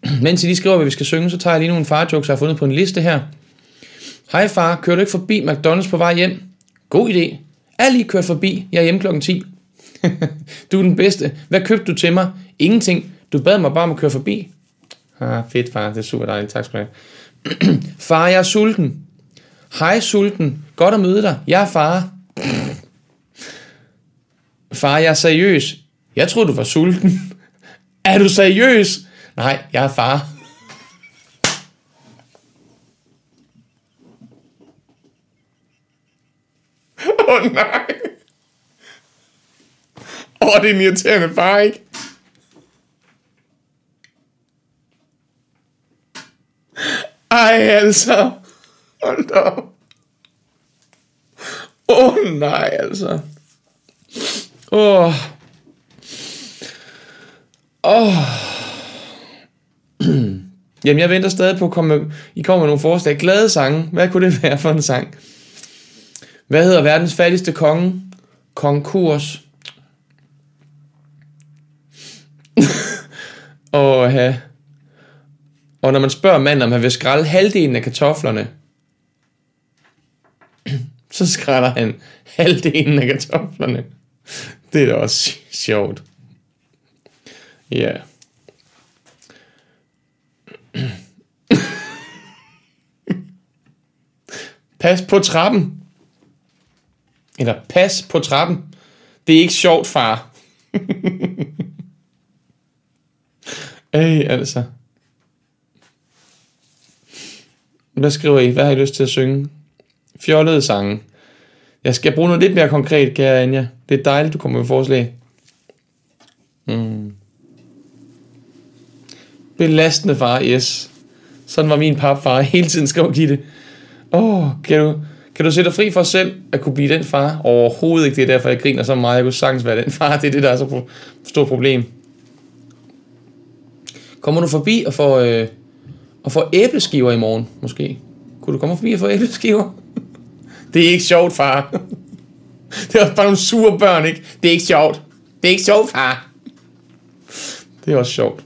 Mens I lige skriver, hvad vi skal synge, så tager jeg lige nogle farjokes, jeg har fundet på en liste her. Hej far, kører du ikke forbi McDonald's på vej hjem? God idé. Er lige kørt forbi. Jeg er hjemme klokken 10. du er den bedste. Hvad købte du til mig? Ingenting. Du bad mig bare om at køre forbi. Ah, fedt far, det er super dejligt. Tak skal du have. far, jeg er sulten. Hej sulten. Godt at møde dig. Jeg er far. far, jeg er seriøs. Jeg troede, du var sulten. er du seriøs? Nej, jeg er far. Åh oh, nej. Åh, oh, det er en irriterende far, ikke? Ej, altså. Hold da op. Åh, oh, nej, altså. Åh. Oh. Åh. Oh. Jamen, jeg venter stadig på, at komme, I kommer med nogle forslag. Glade sange. Hvad kunne det være for en sang? Hvad hedder verdens fattigste konge? Konkurs. og, ja og når man spørger manden, om han vil skralde halvdelen af kartoflerne, så skræller han halvdelen af kartoflerne. Det er da også sjovt. Ja. Yeah. Pas på trappen. Eller pas på trappen. Det er ikke sjovt, far. Ej, altså. Hvad skriver I? Hvad har I lyst til at synge? Fjollede sange. Jeg skal bruge noget lidt mere konkret, kære Anja. Det er dejligt, du kommer med forslag. Mm. Belastende far, yes. Sådan var min papfar hele tiden skrev Gitte. Åh, oh, kan du, kan du sætte dig fri for selv at kunne blive den far? Overhovedet ikke, det er derfor, jeg griner så meget. Jeg kunne sagtens være den far. Det er det, der er så stort problem. Kommer du forbi og får, øh, og får æbleskiver i morgen, måske? Kunne du komme forbi og få æbleskiver? det er ikke sjovt, far. det er også bare nogle sure børn, ikke? Det er ikke sjovt. Det er ikke sjovt, far. Det er også sjovt.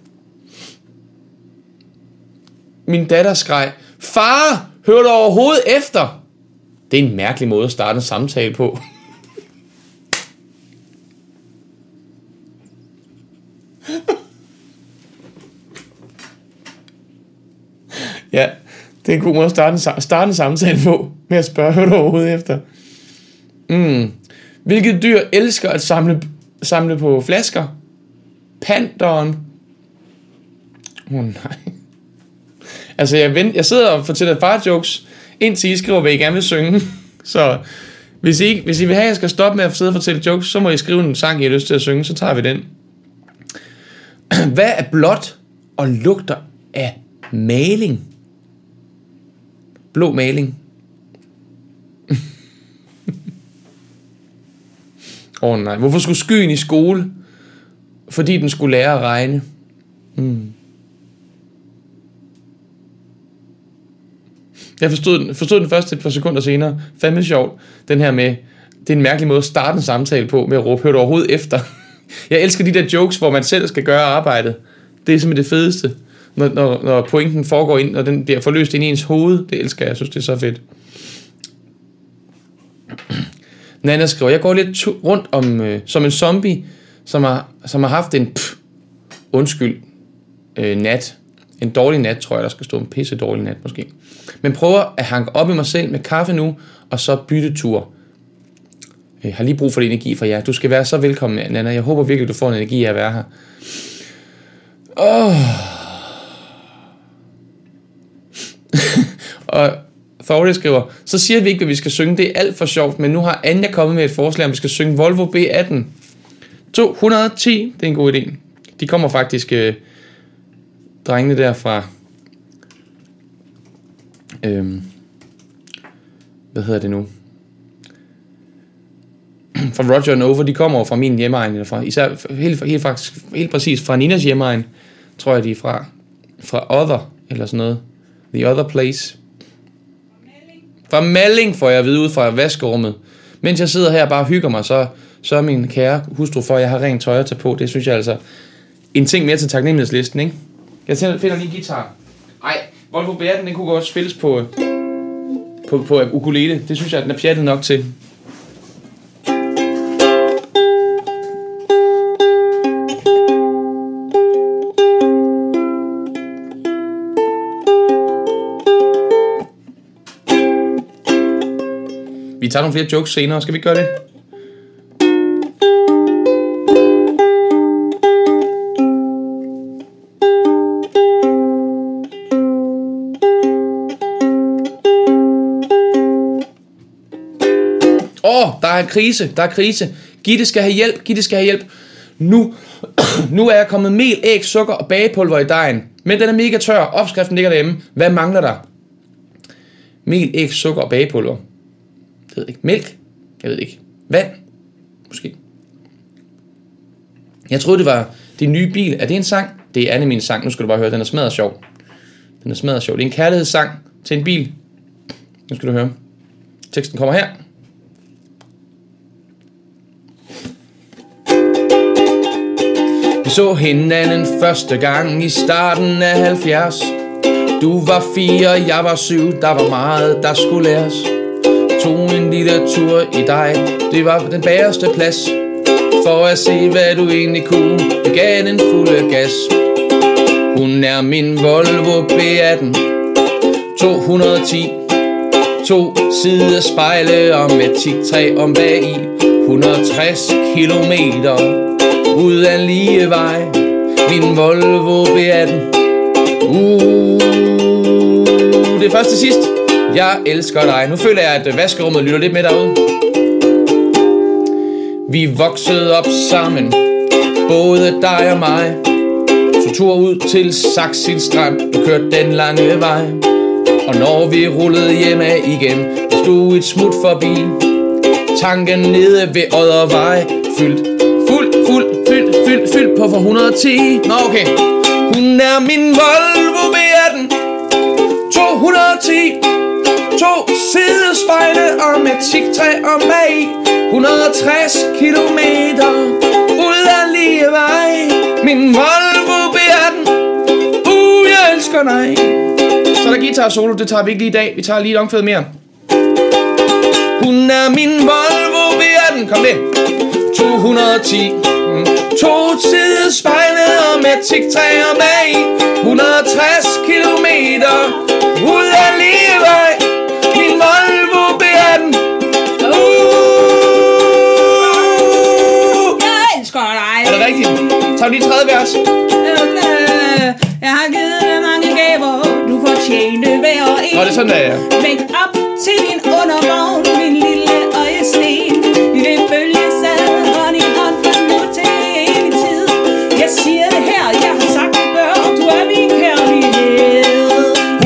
Min datter skreg, Far, hør du overhovedet efter? Det er en mærkelig måde at starte en samtale på. ja, det er en god måde at starte en, starte en samtale på, med at spørge, hør du overhovedet efter? Mm. Hvilket dyr elsker at samle, samle på flasker? Panderen. Åh oh, nej. Altså, jeg, vent, jeg sidder og fortæller far-jokes, indtil I skriver, hvad I gerne vil synge. Så hvis I, hvis I vil have, at jeg skal stoppe med at sidde og fortælle jokes, så må I skrive en sang, I har lyst til at synge, så tager vi den. Hvad er blåt og lugter af maling? Blå maling. Åh oh, nej, hvorfor skulle skyen i skole? Fordi den skulle lære at regne. Mm. Jeg forstod den, forstod den først et par sekunder senere. Fandme sjovt. Den her med, det er en mærkelig måde at starte en samtale på, med at råbe, hør du overhovedet efter? Jeg elsker de der jokes, hvor man selv skal gøre arbejdet. Det er simpelthen det fedeste. Når, når, når pointen foregår ind, og den bliver forløst ind i ens hoved. Det elsker jeg. Jeg synes, det er så fedt. Nana skriver, jeg går lidt rundt om øh, som en zombie, som har, som har haft en pff, undskyld øh, nat. En dårlig nat, tror jeg, der skal stå en pisse dårlig nat måske. Men prøver at hanke op i mig selv med kaffe nu, og så byttetur. Jeg har lige brug for energi fra jer. Du skal være så velkommen, Nana. Jeg håber virkelig, du får en energi af at være her. Oh. og Thordy skriver, så siger vi ikke, at vi skal synge. Det er alt for sjovt, men nu har Anja kommet med et forslag, om vi skal synge Volvo B18. 210, det er en god idé. De kommer faktisk, øh, drengene der fra øh, hvad hedder det nu? fra Roger and Nova, de kommer fra min hjemmeegn, eller fra, især helt, helt, faktisk, helt præcis fra Ninas hjemmeegn, tror jeg, de er fra, fra Other, eller sådan noget. The Other Place. Fra Malling får jeg at vide ud fra vaskerummet. Mens jeg sidder her og bare hygger mig, så så er min kære hustru for, at jeg har rent tøj at tage på. Det synes jeg altså en ting mere til taknemmelighedslisten, ikke? Jeg finder lige en guitar. Ej, Volvo B18, den kunne godt spilles på, øh, på, på ukulele. Det synes jeg, den er pjattet nok til. Tager nogle flere jokes senere. Skal vi gøre det? Åh, oh, der er krise, der er krise. Gitte skal have hjælp, Gitte skal have hjælp. nu, nu er jeg kommet mel, æg, sukker og bagepulver i dejen. Men den er mega tør. Opskriften ligger derhjemme. Hvad mangler der? Mel, æg, sukker og bagepulver. Jeg ved ikke. Mælk? Jeg ved ikke. Vand? Måske. Jeg troede, det var din nye bil. Er det en sang? Det er Anne min sang. Nu skal du bare høre. Den er smadret sjov. Den er smadret sjov. Det er en kærlighedssang til en bil. Nu skal du høre. Teksten kommer her. Vi så hinanden første gang i starten af 70. Du var fire, jeg var syv, der var meget, der skulle læres. Tog en lille tur i dig, det var den bagerste plads. For at se, hvad du egentlig kunne, jeg gav den fulde gas. Hun er min Volvo B18 210 To sider spejle og med tik om bag i. 160 kilometer ud af lige vej. Min Volvo B18 Uh, det er først til sidst. Jeg elsker dig. Nu føler jeg, at øh, vaskerummet lytter lidt med derude. Vi voksede op sammen. Både dig og mig. Så tur ud til Saxil Strand Du kørte den lange vej. Og når vi rullede hjem af igen Stod et smut forbi. Tanken nede ved Oddervej Fyldt, fuld, fuld, fyldt, fyldt, fyldt på for 110 Nå okay. Hun er min Volvo B18 210 To sidespejle og med tigtræ og mag. 160 kilometer ud af lige vej. Min Volvo bærer den. Uh, jeg elsker dig. Så er der guitar solo, det tager vi ikke lige i dag. Vi tager lige et omkvæd mere. Hun er min Volvo bærer den. Kom med 210 mm. To sidespejle og med tigtræ og mag. 160 kilometer ud af lige vej Min Volvo B18 Uh! Jeg elsker dig. Er det rigtigt? Tag lige tredje vers. Øh, Jeg har givet dig mange gaver, du fortjente hver en. Nå, det er sådan, der er. Væk op til min undervogn, min lille øjesten. Vi vil følges ad hånd i hånd fra nu til evig tid. Jeg siger det her, jeg har sagt det før, du er min kærlighed.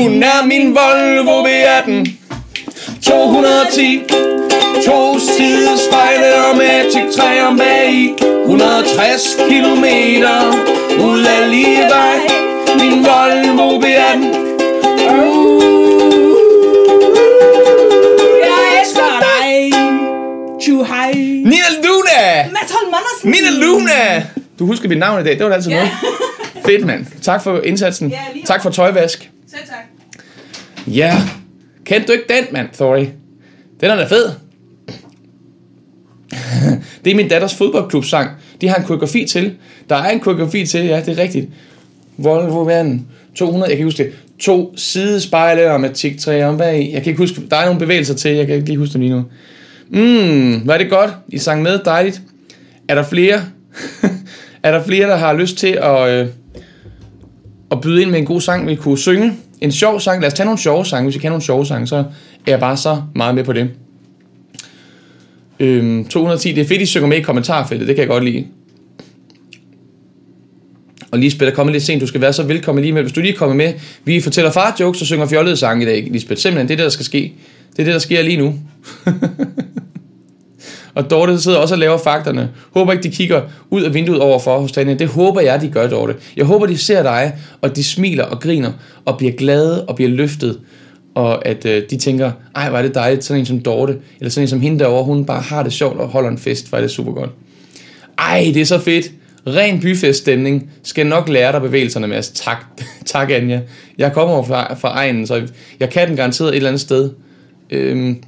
Hun er min Volvo B18 210 To sidespejle og med tik-træ om bag i 160 kilometer ud af lige vej Min Volvo B18 uh. Jeg elsker dig. Nina Luna! Mads Holm Andersen. Nina Luna! Du husker mit navn i dag, det var da altid noget. Fedt, mand. Tak for indsatsen. Lige Tak for tøjvask. Selv tak. Ja. Kendte du ikke den, mand, Thori? Den er da fed. det er min datters fodboldklubsang. De har en koreografi til. Der er en koreografi til, ja, det er rigtigt. Volvo Van 200, jeg kan huske det. To sidespejle og med tik om bag. Jeg kan ikke huske, der er nogle bevægelser til, jeg kan ikke lige huske dem lige nu. Mm, var det godt? I sang med, dejligt. Er der flere? er der flere, der har lyst til at, øh, at byde ind med en god sang, vi kunne synge? En sjov sang. Lad os tage nogle sjove sange. Hvis vi kan nogle sjove sange, så er jeg bare så meget med på det. Øhm, 210. Det er fedt, I synger med i kommentarfeltet. Det kan jeg godt lide. Og Lisbeth er kommet lidt sent. Du skal være så velkommen lige med. Hvis du lige kommer med. Vi fortæller far jokes og synger fjollede sange i dag, Lisbeth. Simpelthen, det er det, der skal ske. Det er det, der sker lige nu. og Dorte sidder også og laver fakterne. Håber ikke, de kigger ud af vinduet overfor hos Tanja. Det håber jeg, de gør, Dorte. Jeg håber, de ser dig, og de smiler og griner, og bliver glade og bliver løftet. Og at øh, de tænker, ej, hvor er det dejligt, sådan en som Dorte, eller sådan en som hende derovre, hun bare har det sjovt og holder en fest, hvor er det super godt. Ej, det er så fedt. Ren byfeststemning. Skal nok lære dig bevægelserne, Mads. Tak, tak Anja. Jeg kommer fra, fra egnen, så jeg kan den garanteret et eller andet sted. Øhm,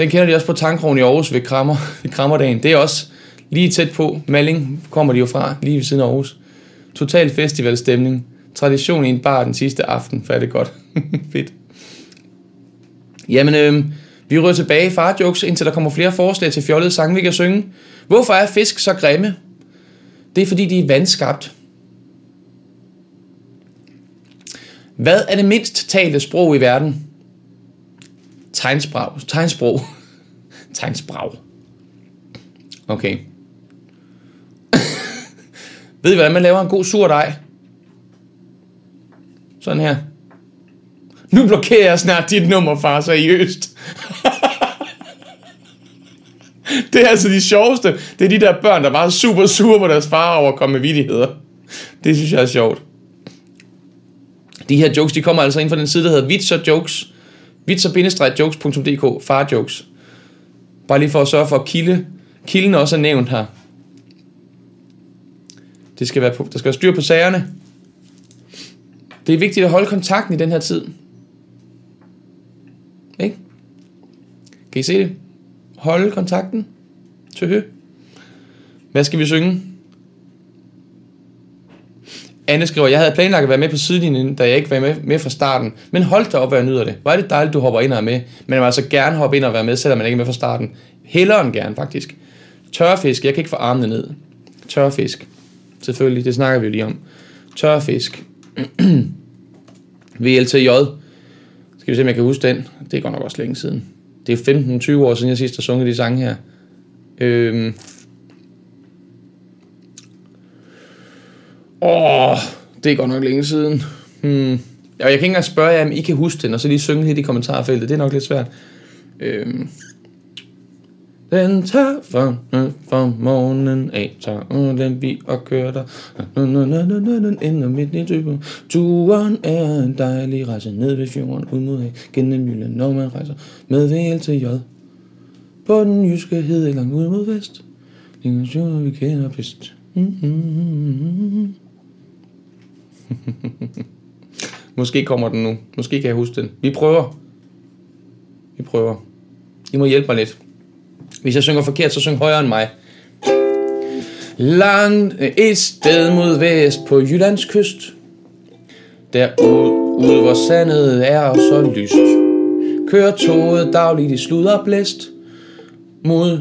den kender de også på Tankrogen i Aarhus ved, Krammer, ved Krammerdagen. Det er også lige tæt på. Malling kommer de jo fra, lige ved siden af Aarhus. Total festivalstemning. Tradition i en bar den sidste aften, for er det godt. Fedt. Jamen, øh, vi rører tilbage i farjokes, indtil der kommer flere forslag til fjollede sange, vi kan synge. Hvorfor er fisk så grimme? Det er fordi, de er vandskabt. Hvad er det mindst talte sprog i verden? Tegnsprog. Tegnsprog. Tegnsprog. Okay. Ved I, hvordan man laver en god sur dej? Sådan her. Nu blokerer jeg snart dit nummer, far, seriøst. det er altså de sjoveste. Det er de der børn, der bare er super sure på deres far over at komme med vidigheder. Det synes jeg er sjovt. De her jokes, de kommer altså ind fra den side, der hedder Vitser Jokes. Vitser-jokes.dk, farjokes. Bare lige for at sørge for, at kilde, kilden også er nævnt her. Det skal være på, der skal være styr på sagerne. Det er vigtigt at holde kontakten i den her tid. Ikke? Kan I se det? Holde kontakten. Tøhø. Hvad skal vi synge? Anne skriver, jeg havde planlagt at være med på sidelinjen, da jeg ikke var med, med fra starten. Men hold da op, hvad jeg nyder det. Hvor er det dejligt, du hopper ind og er med. Men jeg vil altså gerne hoppe ind og være med, selvom man ikke er med fra starten. Hellere end gerne, faktisk. Tørfisk, jeg kan ikke få armene ned. Tørfisk. Selvfølgelig, det snakker vi jo lige om. Tørfisk. VLTJ. Skal vi se, om jeg kan huske den. Det går nok også længe siden. Det er 15-20 år siden, jeg sidst har sunget de sange her. Øhm. Åh, det er godt nok længe siden. Hmm. Ja, jeg kan ikke engang spørge jer, om I kan huske den, og så lige synge lidt i kommentarfeltet. Det er nok lidt svært. Øhm. Den tager fra, øh, fra morgenen af, tager den vi og kører der. Øh, øh, ender midt i typen. Turen er en dejlig rejse ned ved fjorden, ud mod af, gennem Jylland, når man rejser med VL til J. På den jyske hede langt ud mod vest. Lingersjoner vi kender bedst. Mm-hmm. Måske kommer den nu. Måske kan jeg huske den. Vi prøver. Vi prøver. I må hjælpe mig lidt. Hvis jeg synger forkert, så syng højere end mig. Langt øh, et sted mod vest på Jyllands kyst. Derud, ud hvor sandet er så lyst. Kører toget dagligt i slud og blæst. Mod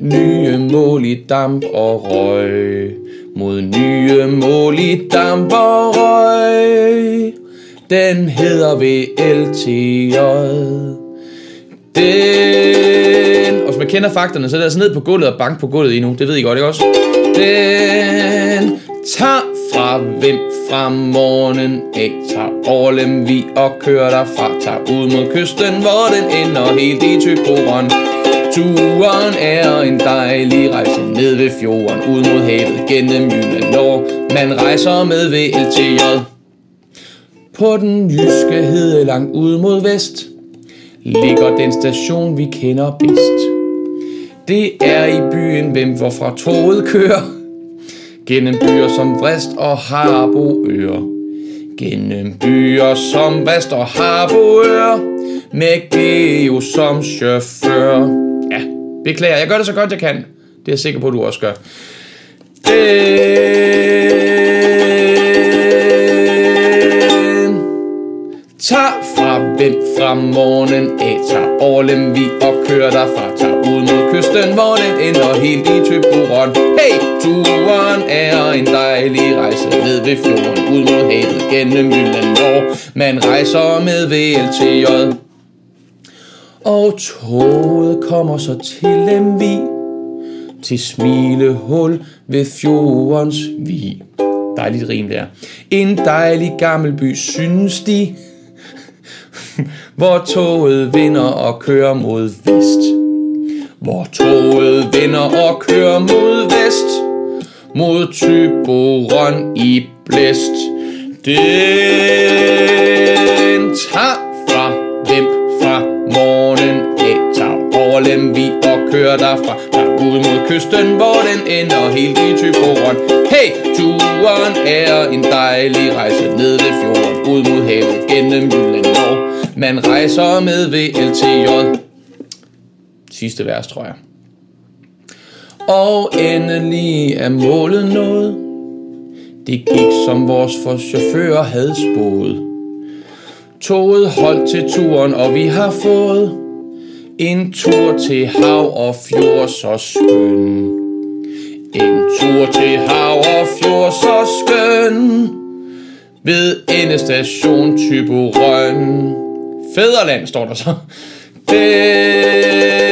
nye mål i damp og røg. Mod nye mål i damp og røg. Den hedder VLTJ. Den... Og hvis man kender fakterne, så er det altså ned på gulvet og bank på gulvet endnu. Det ved I godt, ikke også? Den tager fra hvem fra morgenen af Tager Orlem vi og kører derfra Tager ud mod kysten, hvor den ender helt i Typoren Turen er en dejlig rejse ned ved fjorden Ud mod havet gennem Jylland Når man rejser med VLTJ På den jyske hede langt ud mod vest ligger den station, vi kender bedst. Det er i byen, hvem hvorfra toget kører. Gennem byer som Vrist og Harboøre. Gennem byer som Vrist og Harboøre. Med Geo som chauffør. Beklager, jeg gør det så godt jeg kan. Det er jeg sikker på, at du også gør. Den tager fra vind fra morgenen af. Tager Orlem vi og kører derfra Tager ud mod kysten, hvor den ender helt i Typoron Hey, turen er en dejlig rejse ned ved fjorden. Ud mod havet gennem Jylland, hvor man rejser med VLTJ og toget kommer så til Lemvi Til Smilehul ved fjordens vi Dejligt rim der En dejlig gammel by, synes de hvor toget vinder og kører mod vest. Hvor toget vinder og kører mod vest. Mod Tyboron i blæst. Den tager kører derfra. Tager ud mod kysten, hvor den ender helt i Tyboron. Hey, turen er en dejlig rejse ned ved fjorden. Ud mod havet gennem Jylland, når man rejser med VLTJ. Sidste vers, tror jeg. Og endelig er målet nået. Det gik som vores for chauffører havde spået. Toget holdt til turen, og vi har fået en tur til hav og fjord så skøn. En tur til hav og fjord så skøn. Ved endestation Tyborøn. Fæderland står der så. Det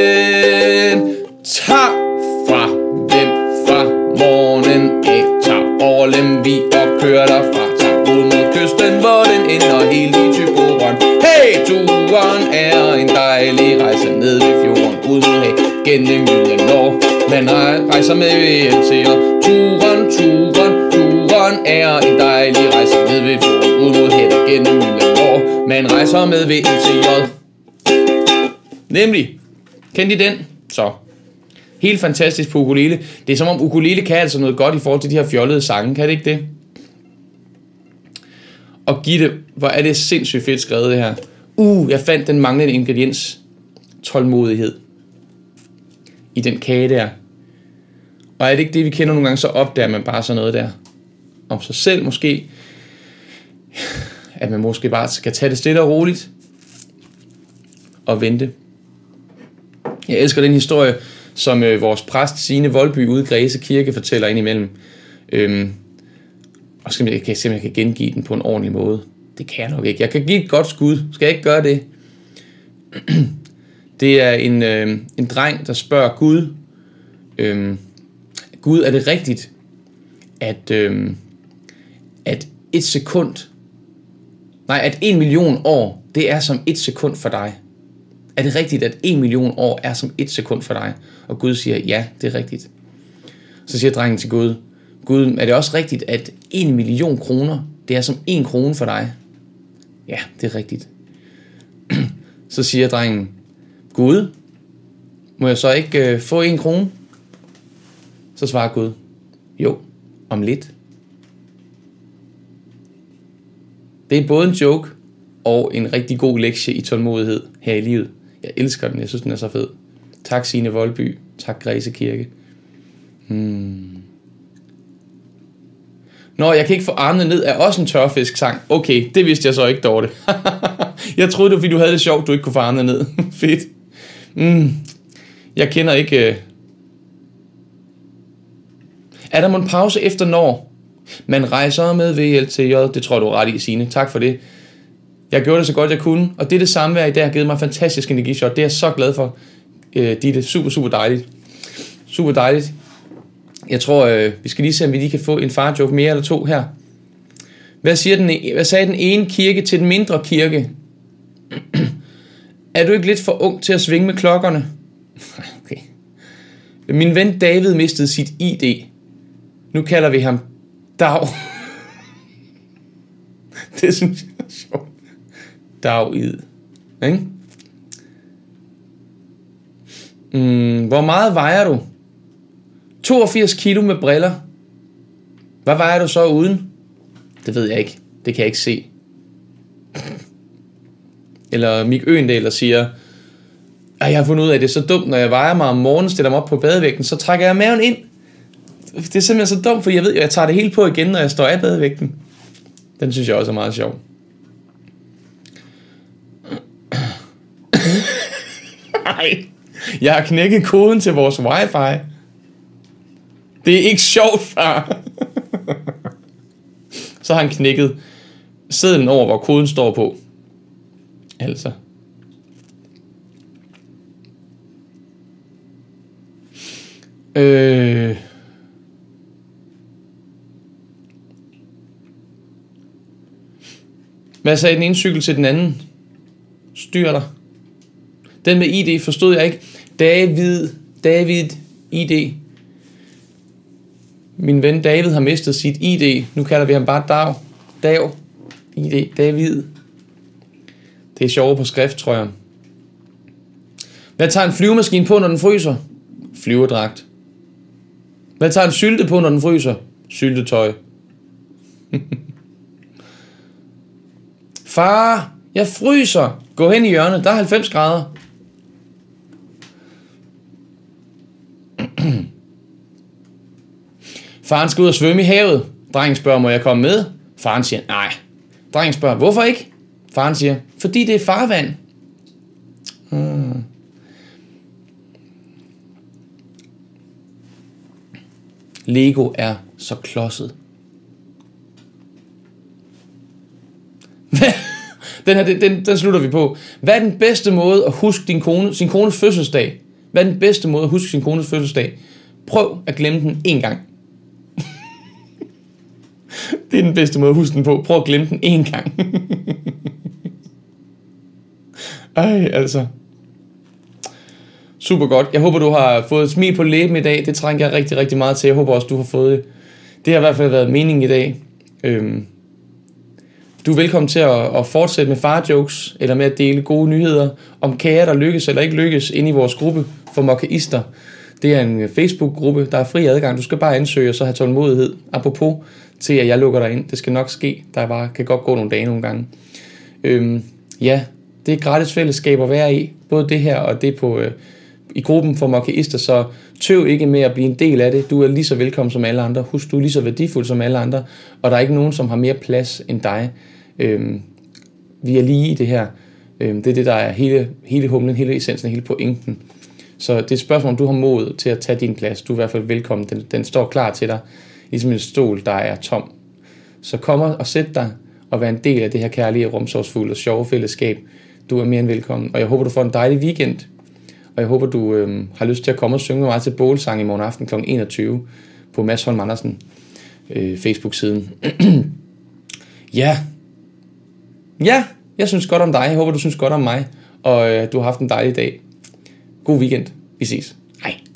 rejser med VLTJ. Turen, turen, turen er en dejlig rejse med ved fjorden. Ud mod havet gennem jylland år. Man rejser med VLTJ. Nemlig. Kendte I den? Så. Helt fantastisk på ukulele. Det er som om ukulele kan altså noget godt i forhold til de her fjollede sange, kan det ikke det? Og Gitte, hvor er det sindssygt fedt skrevet det her. Uh, jeg fandt den manglende ingrediens. Tålmodighed. I den kage der. Og er det ikke det, vi kender nogle gange, så opdager man bare sådan noget der. Om sig selv måske. At man måske bare skal tage det stille og roligt. Og vente. Jeg elsker den historie, som øh, vores præst Signe Voldby ude i Græse Kirke fortæller indimellem. Øhm, og skal jeg, kan jeg se, om jeg kan gengive den på en ordentlig måde. Det kan jeg nok ikke. Jeg kan give et godt skud. Skal jeg ikke gøre det? Det er en, øh, en dreng, der spørger Gud, øh, Gud, er det rigtigt, at, øh, at et sekund, nej, at en million år, det er som et sekund for dig? Er det rigtigt, at en million år er som et sekund for dig? Og Gud siger, ja, det er rigtigt. Så siger drengen til Gud, Gud, er det også rigtigt, at en million kroner, det er som en krone for dig? Ja, det er rigtigt. Så siger drengen, Gud, må jeg så ikke øh, få en krone? Så svarer Gud, jo, om lidt. Det er både en joke og en rigtig god lektie i tålmodighed her i livet. Jeg elsker den, jeg synes, den er så fed. Tak Signe Voldby, tak Græse Kirke. Hmm. Nå, jeg kan ikke få armene ned er også en tørfisk sang. Okay, det vidste jeg så ikke, Dorte. jeg troede, det var, fordi du havde det sjovt, du ikke kunne få armene ned. Fedt. Mm. Jeg kender ikke... Øh, er der en pause efter når? Man rejser med VLTJ. Det tror du er ret i, Signe. Tak for det. Jeg gjorde det så godt, jeg kunne. Og det er det samme vejr i dag har givet mig fantastisk energishot. Det er jeg så glad for. Øh, uh, det er super, super dejligt. Super dejligt. Jeg tror, øh, vi skal lige se, om vi lige kan få en farjoke mere eller to her. Hvad, siger den, hvad sagde den ene kirke til den mindre kirke? er du ikke lidt for ung til at svinge med klokkerne? okay. Min ven David mistede sit ID. Nu kalder vi ham Dag. det synes jeg er sjovt. Dag-id. Ikke? Mm, hvor meget vejer du? 82 kilo med briller. Hvad vejer du så uden? Det ved jeg ikke. Det kan jeg ikke se. Eller Mik Øendal, der siger, at jeg har fundet ud af, at det er så dumt, når jeg vejer mig om morgenen, stiller mig op på badevægten, så trækker jeg maven ind. Det er simpelthen så dumt, for jeg ved, at jeg tager det hele på igen, når jeg står af badevægten. Den synes jeg også er meget sjov. Nej, jeg har knækket koden til vores wifi. Det er ikke sjovt, far. Så har han knækket sædlen over, hvor koden står på. Altså. Øh. Hvad sagde den ene cykel til den anden? Styr dig. Den med ID forstod jeg ikke. David, David, ID. Min ven David har mistet sit ID. Nu kalder vi ham bare Dav. Dav. ID. David. Det er sjovere på skrift, tror jeg. Hvad tager en flyvemaskine på, når den fryser? Flyverdragt. Hvad tager en sylte på, når den fryser? Syltetøj. Far, jeg fryser. Gå hen i hjørnet, der er 90 grader. Faren skal ud og svømme i havet. Drengen spørger, må jeg komme med? Faren siger, nej. Drengen spørger, hvorfor ikke? Faren siger, fordi det er farvand. Hmm. Lego er så klodset. Den her, den, den slutter vi på. Hvad er den bedste måde at huske din kone, sin kones fødselsdag? Hvad er den bedste måde at huske sin kones fødselsdag? Prøv at glemme den en gang. det er den bedste måde at huske den på. Prøv at glemme den en gang. Ej, altså. Super godt. Jeg håber, du har fået et smil på læben i dag. Det trænger jeg rigtig, rigtig meget til. Jeg håber også, du har fået det. Det har i hvert fald været meningen i dag. Øhm, du er velkommen til at, at fortsætte med farjokes, eller med at dele gode nyheder om kager, der lykkes eller ikke lykkes, ind i vores gruppe for mokkaister. Det er en Facebook-gruppe, der er fri adgang. Du skal bare ansøge og så have tålmodighed. Apropos til, at jeg lukker dig ind. Det skal nok ske. Der bare, kan godt gå nogle dage nogle gange. Øhm, ja, det er gratis fællesskab at være i. Både det her og det på, øh, i gruppen for mokkaister. Så tøv ikke med at blive en del af det. Du er lige så velkommen som alle andre. Husk, du er lige så værdifuld som alle andre. Og der er ikke nogen, som har mere plads end dig. Øhm, vi er lige i det her. Øhm, det er det, der er hele, hele humlen, hele essensen, hele pointen. Så det er et spørgsmål, om du har mod til at tage din plads. Du er i hvert fald velkommen. Den, den står klar til dig, ligesom en stol, der er tom. Så kom og sæt dig og vær en del af det her kærlige, rumsorgsfulde og sjove fællesskab. Du er mere end velkommen. Og jeg håber, du får en dejlig weekend. Og jeg håber, du øh, har lyst til at komme og synge med mig til bålsang i morgen aften kl. 21 på Mads Holm Andersen øh, Facebook-siden. ja. Ja, jeg synes godt om dig. Jeg håber, du synes godt om mig. Og øh, du har haft en dejlig dag. God weekend. Vi ses. Hej.